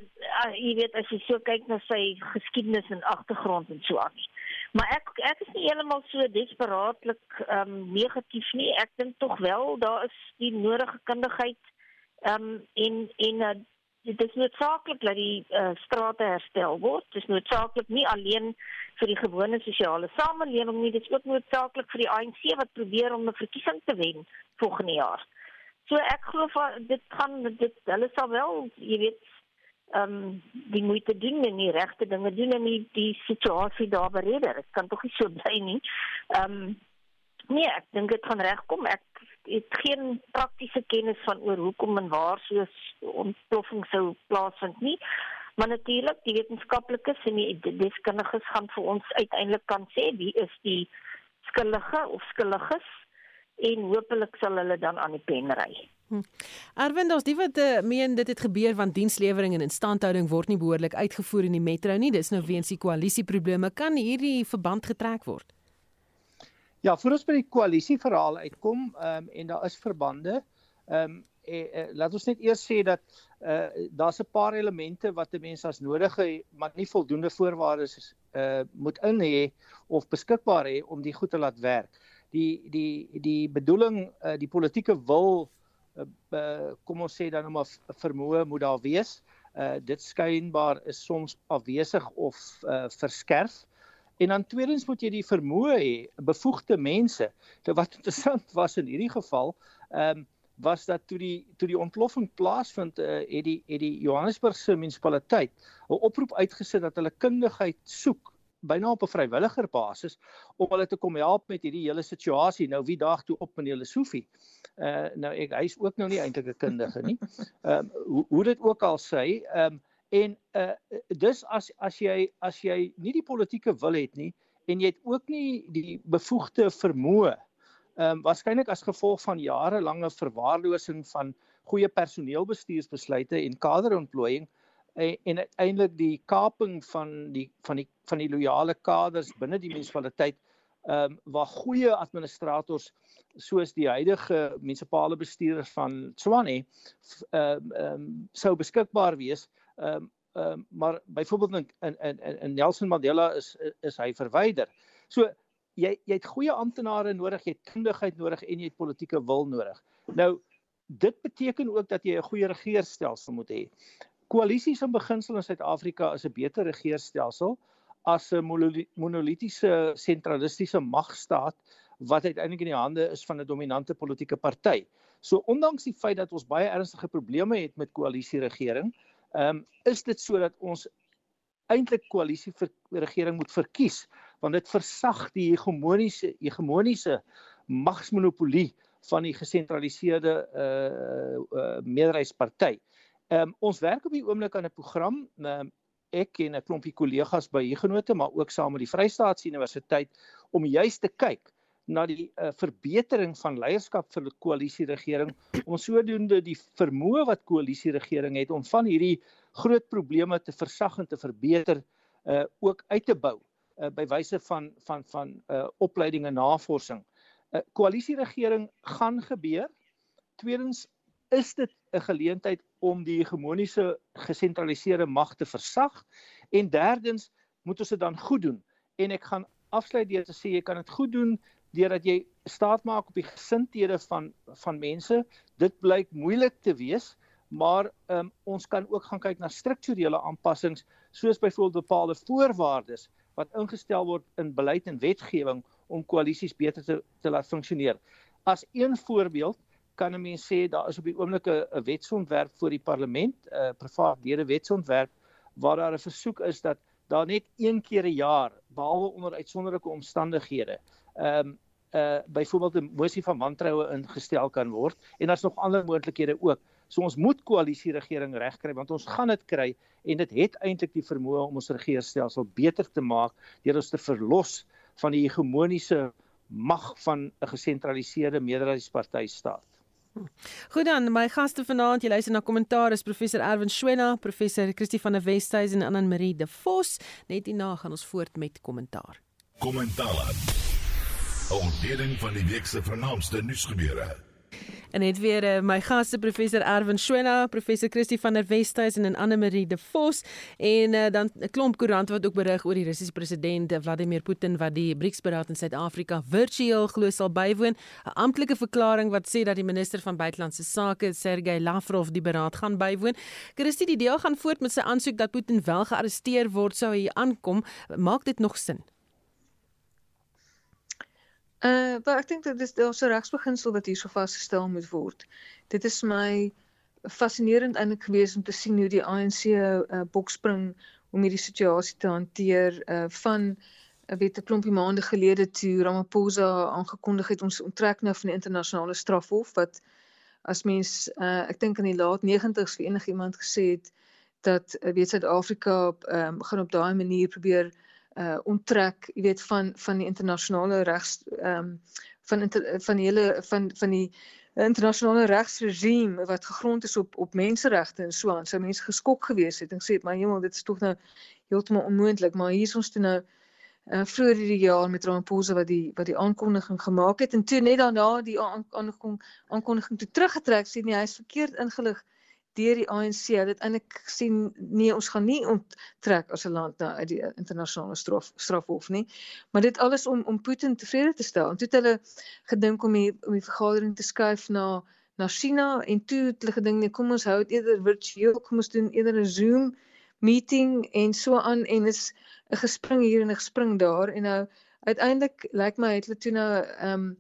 jy weet as jy so kyk na sy geskiedenis en agtergrond en so aan. Maar ek ek is nie heeltemal so desperaatlik ehm um, negatief nie. Ek dink tog wel daar is die nodige kundigheid ehm um, en en uh, dit is noodsaaklik dat die uh, strate herstel word. Dit is noodsaaklik nie alleen vir die gewone sosiale samelewing nie, dit is ook noodsaaklik vir die ANC wat probeer om 'n verkiesing te wen volgende jaar. So ek glo dit gaan dit hulle sal wel, jy weet, ehm um, die moeite doen en die regte dinge doen en die, die situasie daar bereder. Dit kan tog nie so bly nie. Ehm um, nee, ek dink dit gaan regkom. Ek het geen praktiese kennis van oor hoekom en waar so 'n ontploffing sou plaasvind nie. Maar natuurlik, die wetenskaplikes en die deskundiges gaan vir ons uiteindelik kan sê wie is die skuldige of skuldiges. en hopelik sal hulle dan aan die pen ry. Hm. Arvind, ons die wat uh, meen dit het gebeur want dienslewering en instandhouding word nie behoorlik uitgevoer in die metro nie. Dis nou weens die koalisieprobleme. Kan hierdie verband getrek word? Ja, voor ons by die koalisie verhaal uitkom, ehm um, en daar is verbande. Ehm um, eh, eh, laat ons net eers sê dat uh daar's 'n paar elemente wat 'n mens as nodige maar nie voldoende voorwaardes uh moet in hê of beskikbaar hê om die goed te laat werk. Die die die bedoeling uh die politieke wil uh, uh kom ons sê dan nou maar vermoë moet daar wees. Uh dit skynbaar is soms afwesig of uh verskerp. En dan tweedens moet jy die vermoë hê bevoegde mense. Dit wat interessant was in hierdie geval, ehm um, was dat toe die toe die ontploffing plaasvind uh, het die het die Johannesburgse munisipaliteit 'n oproep uitgesit dat hulle kundigheid soek byna op 'n vrywilliger basis om hulle te kom help met hierdie hele situasie. Nou wie daag toe op meneer Lesofie? Uh nou ek hy's ook nou nie eintlik 'n kundige nie. Ehm um, hoe hoe dit ook al sê, ehm um, en uh dus as as jy as jy nie die politieke wil het nie en jy het ook nie die bevoegde vermoë ehm um, waarskynlik as gevolg van jarelange verwaarlosing van goeie personeelbestuursbesluite en kaderontplooiing en, en uiteindelik die kaping van die van die van die loyale kaders binne die munisipaliteit ehm um, waar goeie administrators soos die huidige munisipale bestuurders van Tshwane ehm um, um, sou beskikbaar wees ehm um, um, maar byvoorbeeld in in in Nelson Mandela is is hy verwyder. So jy jy het goeie amptenare nodig, jy het kundigheid nodig en jy het politieke wil nodig. Nou dit beteken ook dat jy 'n goeie regeringsstelsel moet hê. Koalisies in beginsel in Suid-Afrika is 'n beter regeringsstelsel as 'n monolitiese sentralistiese magstaat wat uiteindelik in die hande is van 'n dominante politieke party. So ondanks die feit dat ons baie ernstige probleme het met koalisieregering, ehm um, is dit sodat ons eintlik koalisie vir regering moet verkies want dit versag die hegemoniese hegemoniese magsmonopolie van die gesentraliseerde uh, uh meerderheidsparty. Ehm um, ons werk op die oomblik aan 'n program, um, ek en 'n klompie kollegas by Huguenote, maar ook saam met die Vrystaatse Universiteit om juis te kyk na die uh, verbetering van leierskap vir die koalisieregering om sodoende die vermoë wat koalisieregering het om van hierdie groot probleme te versag en te verbeter uh ook uit te bou uh, by wyse van van van uh opleiding en navorsing. 'n uh, Koalisieregering gaan gebeur. Tweedens is dit 'n geleentheid om die hegemoniese gesentraliseerde mag te versag en derdens moet ons dit dan goed doen. En ek gaan afsluit deur te sê jy kan dit goed doen deurdat jy staat maak op die gesindhede van van mense. Dit blyk moeilik te wees, maar um, ons kan ook gaan kyk na strukturele aanpassings soos byvoorbeeld bepaalde voorwaardes wat ingestel word in beleid en wetgewing om koalisies beter te te laat funksioneer. As een voorbeeld kan 'n mens sê daar is op die oomblik 'n wetsontwerp voor die parlement, 'n uh, privaat lede wetsontwerp waar daar 'n versoek is dat daar net een keer 'n jaar behalwe onder uitsonderlike omstandighede ehm um, uh byvoorbeeld 'n mosie van wantroue ingestel kan word en daar's nog ander moontlikhede ook. So ons moet koalisieregering regkry want ons gaan dit kry en dit het eintlik die vermoë om ons regeringsstelsel beter te maak deur ons te verlos van die hegemoniese mag van 'n gesentraliseerde meerderheidsparty staat. Goed dan, my gaste vanaand, jy luister na kommentaar is professor Erwin Schwena, professor Christie van der Westhuizen en Anna Marie de Vos. Net hierna gaan ons voort met kommentaar. Kommentaar. Ons lering van die week se vernaamste nuusgebeure. En net weer uh, my gaste professor Erwin Schwena, professor Christie van der Westhuizen en Anne Marie de Vos en uh, dan 'n klomp koerante wat ook berig oor die Russiese president Vladimir Putin wat die BRICS-beraad in Suid-Afrika virtueel glo sal bywoon. 'n Amptelike verklaring wat sê dat die minister van buitelandse sake Sergey Lavrov die beraad gaan bywoon. Christie, die deel gaan voort met sy aansoek dat Putin wel gearresteer word sou hy aankom. Maak dit nog sin? Uh, maar ek dink dit is 'n regsbeginsel wat hierso vasgestel moet word. Dit is my fascinerend eintlik gewees om te sien hoe die ANC uh, bokspring om hierdie situasie te hanteer uh, van weet 'n klompie maande gelede toe Ramaphosa aangekondig het ons onttrek nou van die internasionale strafhof wat as mens uh, ek dink in die laat 90's vir enigiemand gesê het dat uh, weet Suid-Afrika um, gaan op daai manier probeer uh onttrek, jy weet van van die internasionale regs ehm um, van inter, van hele van van die internasionale regsregime wat gegrond is op op menseregte en so aan. Sou mense geskok gewees het en sê maar hemel, dit is tog nou heeltemal onmoontlik, maar hier is ons toe nou uh, vroeër hierdie jaar met Ramaphosa wat die wat die aankondiging gemaak het en toe net daarna die aankondiging aankondiging toe teruggetrek sê nee, hy is verkeerd ingelig deur die ANC. Hulle het eintlik gesien nee, ons gaan nie onttrek as 'n land na uit die internasionale straf strafhof nie. Maar dit alles om om Putin tevrede te stel. En toe het hulle gedink om die om die vergadering te skuif na na China en toe het hulle gedink nee, kom ons hou dit eerder virtueel, kom ons doen eerder 'n Zoom meeting en so aan en is 'n gespring hier en 'n gespring daar en nou uiteindelik lyk like my het hulle toe nou ehm um,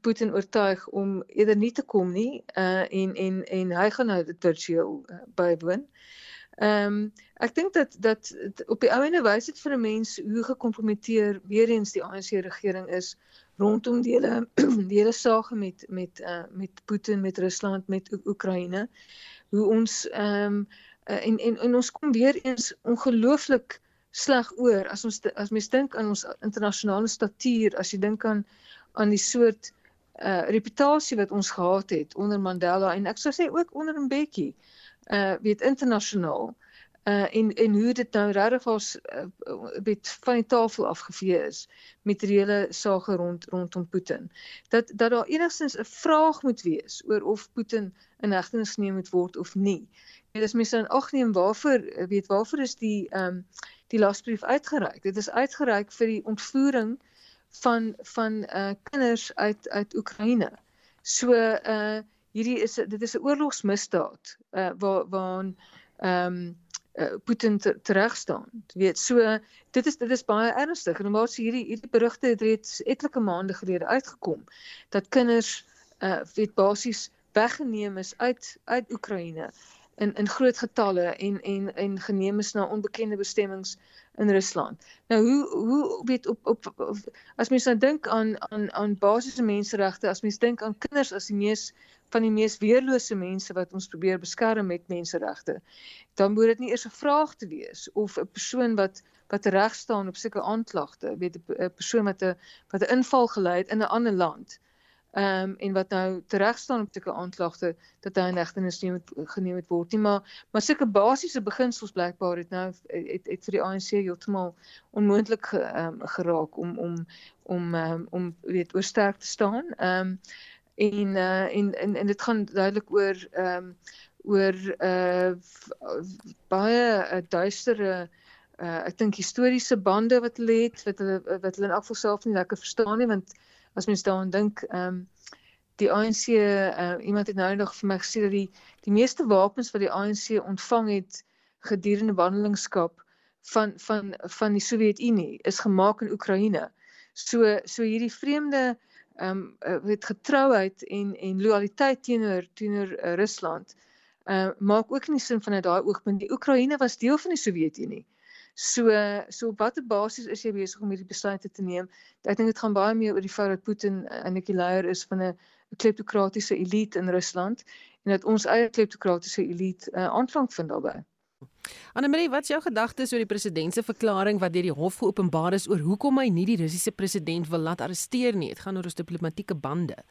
Putin oortuig om eerder nie te kom nie uh en en en hy gaan nou dit virtueel uh, bywoon. Ehm um, ek dink dat dat op die ouene wys dit vir 'n mens hoe gekompromiteer weer eens die ANC regering is rondom die hele die hele saak met met uh met Putin met Rusland met Oekraïne. Hoe ons ehm um, uh, en en en ons kom weer eens ongelooflik sleg oor as ons as mens dink aan ons internasionale statuur as jy dink aan aan die soort uh reputasie wat ons gehad het onder Mandela en ek sou sê ook onder Mbeki uh weet internasionaal uh en en hoe dit nou regtig was uh, weet van die tafel afgevee is met hele saak rond rondom Putin dat dat daar enigstens 'n vraag moet wees oor of Putin in hegtenis geneem moet word of nie. Dit is mense in ag neem waarvoor weet waarvoor is die ehm um, die lasbrief uitgereik. Dit is uitgereik vir die ontvoering van van uh kinders uit uit Oekraïne. So uh hierdie is dit is 'n oorlogsmisdaad uh waar waar ehm um, uh, Putin terug staan. Jy weet, so dit is dit is baie ernstig. En maar hierdie hierdie berigte het reeds etlike maande gelede uitgekom dat kinders uh weet basies weggeneem is uit uit Oekraïne in in groot getalle en en en geneem is na onbekende bestemmings in Rusland. Nou hoe hoe weet op op, op as mens nou dink aan aan aan basiese menseregte, as mens dink aan kinders as die mees van die mees weerlose mense wat ons probeer beskerm met menseregte, dan moet dit nie eers 'n vraag te wees of 'n persoon wat wat reg staan op sulke aanklagte, weet 'n persoon wat 'n wat 'n inval gelei het in 'n ander land ehm um, en wat nou tereg staan op sulke aanklagte dat hy in hegtenis neem geneem het word nie maar maar sulke basiese beginsels blykbaar het nou het het vir die ANC heeltemal onmoontlik ge, um, geraak om om om um, om weet oor sterk te staan. Ehm um, en uh, en en en dit gaan duidelik oor ehm um, oor uh baie uh, duistere uh ek dink historiese bande wat hulle het wat hulle wat hulle in elk geval self nie lekker verstaan nie want as mens daaraan dink, ehm um, die ANC, uh, iemand het nou nog vir my gesê dat die die meeste wapens wat die ANC ontvang het gedurende wandelingskap van van van die Sowjetunie is gemaak in Oekraïne. So so hierdie vreemde ehm um, weet getrouheid en en loyaliteit teenoor teenoor uh, Rusland uh maak ook nie sin vanuit daai oogpunt die Oekraïne was deel van die Sowjetunie. So so op watter basis is jy besig om hierdie besluite te neem? Ek dink dit gaan baie meer oor die feit dat Putin eintlik die leier is van 'n kleptokratiese elite in Rusland en dat ons eie kleptokratiese elite uh, aanklank vind daarbey. Annelie, wat is jou gedagtes oor die president se verklaring wat deur die hof geopenbaar is oor hoekom hy nie die Russiese president wil laat arresteer nie? Dit gaan oor ons diplomatieke bande.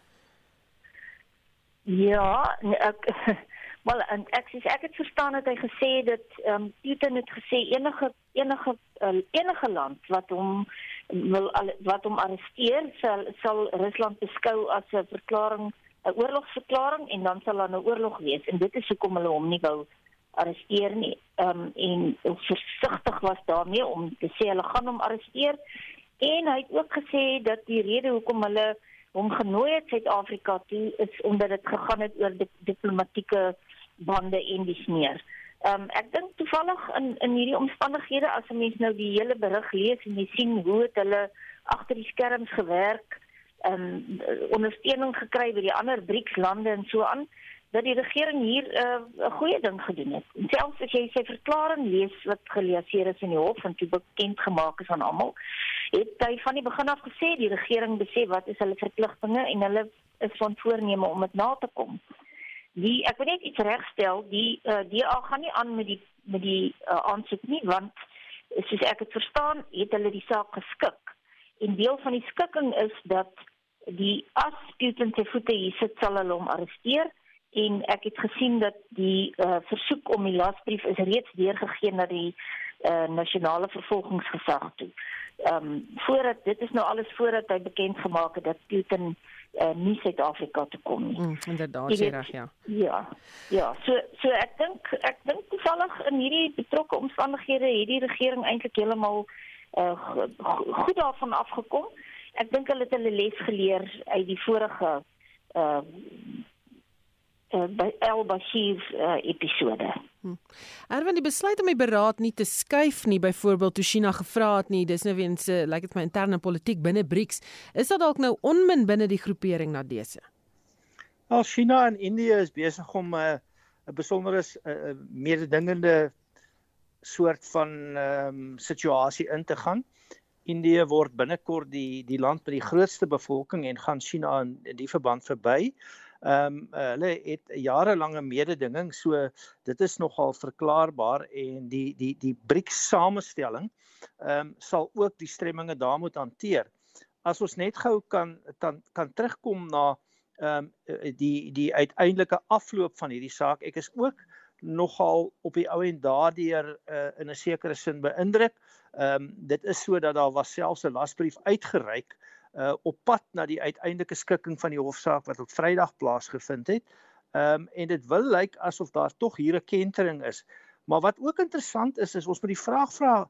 Ja, nee, ek Wel en ek sê ek het verstaan dat hy gesê dat ehm um, Putin het gesê enige enige uh, enige land wat hom wil wat hom arresteer sal sal Rusland beskou as 'n verklaring 'n oorlogsverklaring en dan sal daar 'n oorlog wees en dit is hoekom hulle hom nie wou arresteer nie. Ehm um, en versigtig was daarmee om te sê hulle gaan hom arresteer en hy het ook gesê dat die rede hoekom hulle hom genooi het Suid-Afrika toe is omdat dit gegaan het oor die diplomatieke bande en dis meer. Ehm um, ek dink toevallig in in hierdie omstandighede as 'n mens nou die hele berig lees en jy sien hoe het hulle agter die skerms gewerk, ehm um, ondersteuning gekry by die ander BRICS lande en so aan dat die regering hier eh, 'n uh, goeie ding gedoen het. En selfs as jy sy verklaring lees wat gelees is in die hof en toe bekend gemaak is aan almal, het hy van die begin af gesê die regering besef wat is hulle verpligtinge en hulle is van voorneme om dit na te kom die ek wil net iets regstel. Die uh, die al gaan nie aan met die met die uh, aansoek nie want soos ek dit verstaan het hulle die saak geskik. En deel van die skikking is dat die as Putin se voete hier sit sal hulle hom arresteer. En ek het gesien dat die uh, versoek om die lasbrief is reeds deurgegee na die uh, nasionale vervolgingsgesag toe. Ehm um, voordat dit is nou alles voordat hy bekend gemaak het dat Putin uh, nie Suid-Afrika toe kom nie. Mm, inderdaad, jy reg, ja. Ja. Ja, so so ek dink ek dink toevallig in hierdie betrokke omstandighede het die regering eintlik heeltemal uh, goed daarvan afgekom. Ek dink hulle het hulle les geleer uit die vorige uh uh by El Bashir uh, episode. Hm. Erwin die besluit om die beraad nie te skuif nie, byvoorbeeld toe China gevra het nie, dis nou weens uh, lyk dit my interne politiek binne BRICS, is dit dalk nou onmin binne die groepering na dese? Al China en Indië is besig om 'n uh, 'n besondere uh, mededingende soort van ehm um, situasie in te gaan. Indië word binnekort die die land met die grootste bevolking en gaan China in, in die verband verby. Ehm um, hulle het jarelange mededinging, so dit is nogal verklaarbaar en die die die BRICS samestelling ehm um, sal ook die stemmings daar moet hanteer. As ons net gou kan dan kan terugkom na ehm um, die die uiteindelike afloop van hierdie saak. Ek is ook nogal op die ou en daardeur uh, in 'n sekere sin beïndruk. Ehm um, dit is so dat daar was selfs 'n lasbrief uitgereik uh op pad na die uiteindelike skikking van die hofsaak wat op Vrydag plaasgevind het. Ehm um, en dit wil lyk asof daar tog hier 'n kentering is. Maar wat ook interessant is is ons moet die vraag vra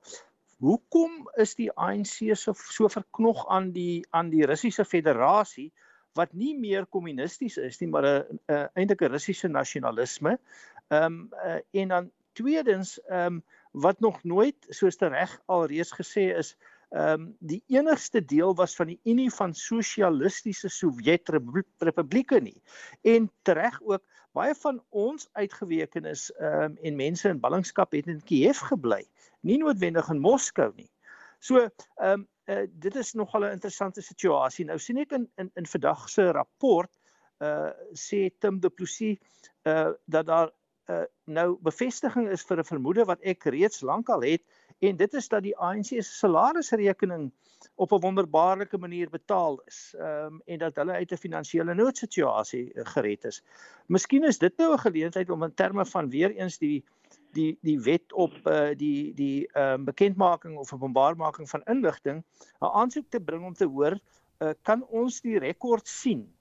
hoekom is die ANC so so verknog aan die aan die Russiese Federasie wat nie meer kommunisties is nie maar 'n eintlik 'n Russiese nasionalisme. Ehm um, uh, en dan tweedens ehm um, wat nog nooit soos te reg alreeds gesê is ehm um, die enigste deel was van die Unie van Sosialistiese Sowjetrepublieke nie. En tereg ook baie van ons uitgewekenes ehm um, en mense in ballingskap het in Kiev gebly, nie noodwendig in Moskou nie. So ehm um, uh, dit is nogal 'n interessante situasie. Nou sien ek in in, in vandag se rapport uh sê Tim Du Plessis uh dat daar uh, nou bevestiging is vir 'n vermoede wat ek reeds lankal het en dit is dat die ANC se salarisrekening op 'n wonderbaarlike manier betaal is um, en dat hulle uit 'n finansiële noodsituasie uh, gered is. Miskien is dit nou 'n geleentheid om in terme van weer eens die die die wet op uh, die die um, bekendmaking of openbaarmaking van inligting 'n aansoek te bring om te hoor uh, kan ons die rekord sien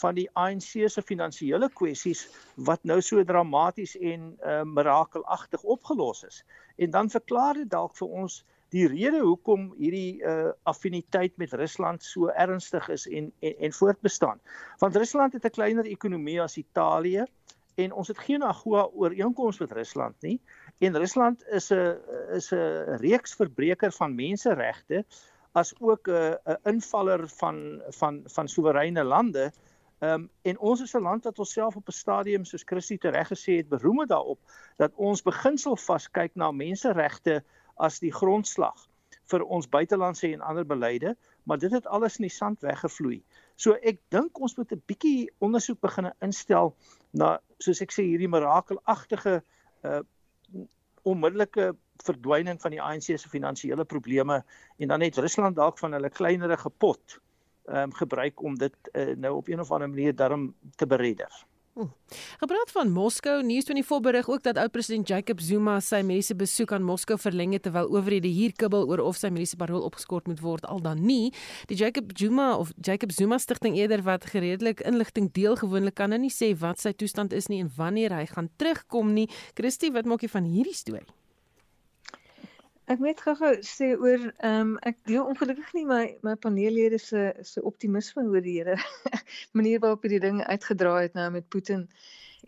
van die ANC se finansiële kwessies wat nou so dramaties en uh, mirakelagtig opgelos is. En dan verklaar dit dalk vir ons die rede hoekom hierdie uh, affiniteit met Rusland so ernstig is en en, en voortbestaan. Want Rusland het 'n kleiner ekonomie as Italië en ons het geen AGOA ooreenkoms met Rusland nie. En Rusland is 'n is 'n reeks verbreker van menseregte as ook 'n 'n invaller van van van soewereine lande Ehm um, en ons is 'n land wat onsself op 'n stadium soos Christie tereg gesê het beroem daarop dat ons beginsel vaskyk na menseregte as die grondslag vir ons buitelandse en ander beleide, maar dit het alles in die sand weggevloei. So ek dink ons moet 'n bietjie ondersoek begine instel na soos ek sê hierdie mirakelagtige uh onmiddellike verdwyning van die ANC se finansiële probleme en dan net Rusland dalk van hulle kleinerige pot um, gebruik om dit uh, nou op een of ander manier daarom te beredder. Hm. Gepraat van Moskou, News24 berig ook dat oud-president Jacob Zuma sy mediese besoek aan Moskou verleng het terwyl owerhede hier kibbel oor of sy mediese parol opgeskort moet word al dan nie. Die Jacob Zuma of Jacob Zuma stigting eerder wat gereedelik inligting deel gewoonlik kan nou nie sê wat sy toestand is nie en wanneer hy gaan terugkom nie. Christie, wat maak jy van hierdie storie? Ek net gou-gou sê oor ehm um, ek deel ongelukkig nie my my paneellede se se optimisme oor die hele manier waarop hierdie ding uitgedraai het nou met Putin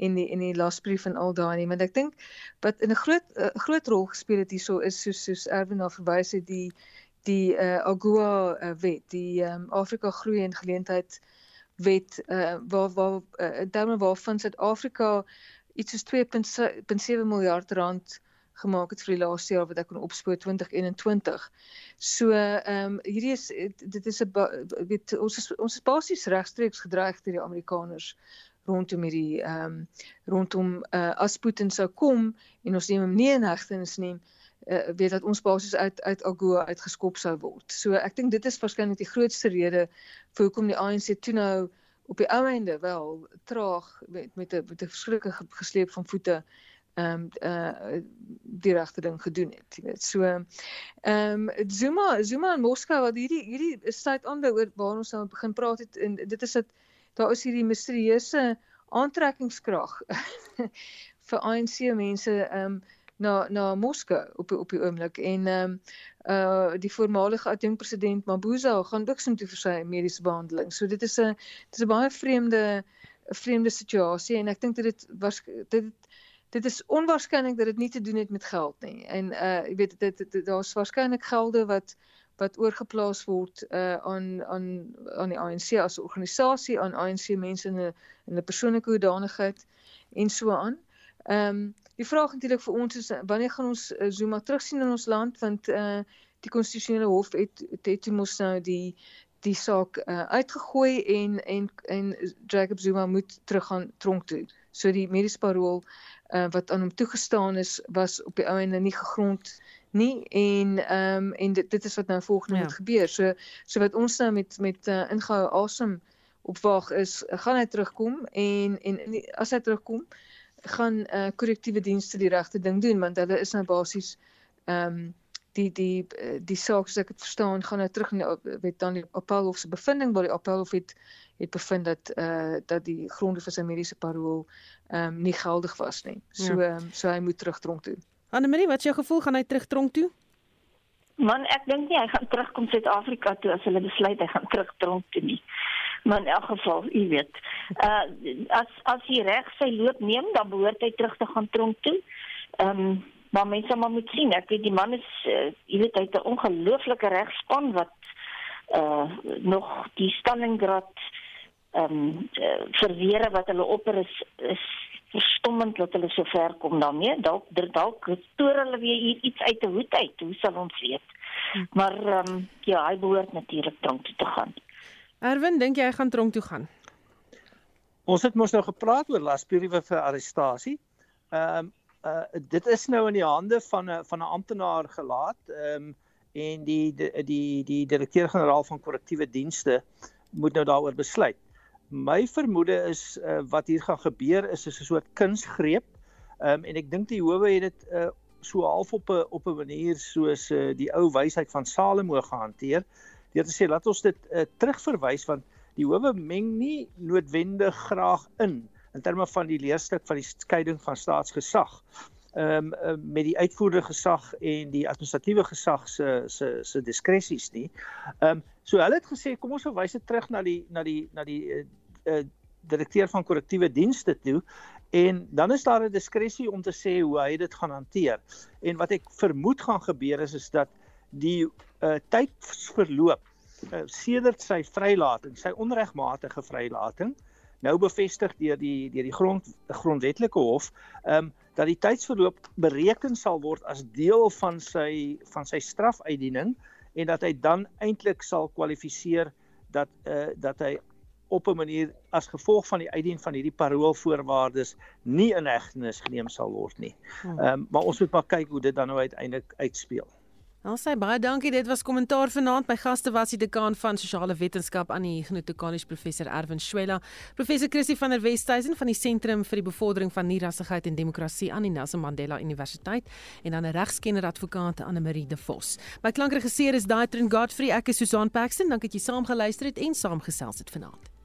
en die en die lasbrief en al daai nie, maar ek dink wat in 'n groot uh, groot rol gespeel het hierso is soos soos Erwin na verwys het die die uh, AGOA uh, wet, die ehm um, Afrika groei en geleentheid wet uh, waar waar uh, daarmee waarvan Suid-Afrika iets soos 2.7 miljard rand gemaak het vir die laaste jaar wat ek kon opspoor 2021. So ehm um, hierdie is dit is 'n weet ons is ons is basies regstreeks gedreig deur die Amerikaners rondom hierdie ehm um, rondom uh, as Putin sou kom en ons neem hom nie in hegtenis neem uh, weet dat ons basies uit uit AGOA uitgeskop sou word. So ek dink dit is waarskynlik die grootste rede vir hoekom die ANC toe nou op die ou einde wel traag met met 'n met 'n verskriklike gesleep van voete ehm um, uh die regte ding gedoen het, jy weet. So ehm um, Zuma Zuma in Moskou wat hierdie hierdie sluit aan by oor waar ons nou begin praat het en dit is dat daar is hierdie misterieuse aantrekkingskrag vir ANC mense ehm um, na na Moskou op op die oomblik en ehm um, uh die voormalige adjunk president Mabuza gaan ook soontoe vir sy mediese behandeling. So dit is 'n dit is 'n baie vreemde vreemde situasie en ek dink dit dit was dit dit is onwaarskynlik dat dit nie te doen het met geld nie. En uh jy weet dit, dit, dit daar's waarskynlik gelde wat wat oorgeplaas word uh aan aan aan die ANC as 'n organisasie aan ANC mense in 'n in 'n persoonlike hoedanigheid en so aan. Ehm um, die vraag natuurlik vir ons is wanneer gaan ons uh, Zuma terugsien in ons land want uh die konstitusionele hof het het mos nou die die saak uh, uitgegooi en en en Jacob Zuma moet terug gaan tronk toe. So die mediese parol uh, wat aan hom toegestaan is was op die ou en nie gegrond nie en ehm um, en dit dit is wat nou volgende ja. moet gebeur. So so wat ons nou met met uh, ingehou asem opwag is gaan hy terugkom en en die, as hy terugkom gaan uh, korrektiewe dienste die regte ding doen want hulle is nou basies ehm um, die die die saak soos ek dit verstaan gaan nou terug na weet dan die appelhof se bevinding waar die appelhof het het bevind dat eh uh, dat die gronde vir sy mediese parol ehm um, nie geldig was nie. So ja. um, so hy moet terug tronk toe. Annelie, wat is jou gevoel gaan hy terug tronk toe? Man, ek dink nie hy gaan terugkom Suid-Afrika toe as hulle besluit hy gaan terug tronk toe nie. Maar in elk geval, u weet, uh as as hy reg sy loop neem, dan behoort hy terug te gaan tronk toe. Ehm um, maar mense maar moet sien, ek weet die man is uh, jy weet hy het 'n ongelooflike regspan wat uh nog die Stalingrad ehm um, uh, verweer wat hulle opper is is verstommend dat hulle so ver kom daarmee. Dalk dalk stoor hulle weer iets uit 'n hoed uit. Hoe sal ons weet? Hm. Maar ehm um, ja, hy behoort natuurlik tronk toe te gaan. Erwin, dink jy hy gaan tronk toe gaan? Ons het mos nou gepraat oor lasbriewe vir arrestasie. Ehm um, uh dit is nou in die hande van 'n van 'n amptenaar gelaat. Ehm um, en die die die, die direkteur-generaal van korrektiewe dienste moet nou daaroor besluit. My vermoede is uh, wat hier gaan gebeur is is 'n soort kunsgreep. Ehm um, en ek dink die howe het dit uh, so half op 'n op 'n manier soos uh, die ou wysheid van Salomo gehanteer. Deur te sê laat ons dit uh, terugverwys want die howe meng nie noodwendig graag in in terme van die leerstuk van die skeiding van staatsgesag. Ehm um, met die uitvoerende gesag en die administratiewe gesag se se se diskresies nie. Ehm um, So hulle het gesê kom ons verwys dit terug na die na die na die uh, uh, direkteur van korrektiewe dienste toe en dan is daar 'n diskresie om te sê hoe hy dit gaan hanteer. En wat ek vermoed gaan gebeur is is dat die uh, tyd verloop uh, sedert sy vrylating, sy onregmatige vrylating nou bevestig deur die deur die grond grondwetlike hof, ehm um, dat die tydsverloop bereken sal word as deel van sy van sy strafuitdiening en dat hy dan eintlik sal kwalifiseer dat uh, dat hy op 'n manier as gevolg van die uitdien van hierdie paroolvoorwaardes nie in hegtenis geneem sal word nie. Hmm. Ehm um, maar ons moet maar kyk hoe dit dan nou uiteindelik uitspeel. Ons sê baie dankie. Dit was kommentaar vanaand. My gaste was die dekaan van sosiale wetenskap aan die Huguenot College professor Erwin Schwella, professor Chrissy van der Westhuizen van die Sentrum vir die Bevordering van Nierassigheid en Demokrasie aan die Nelson Mandela Universiteit en dan 'n regskenner advokaat Anne Marie de Vos. My klankregisseur is Daitrin Godfrey. Ek is Susan Paxton. Dankie dat jy saam geluister het en saamgesels het vanaand.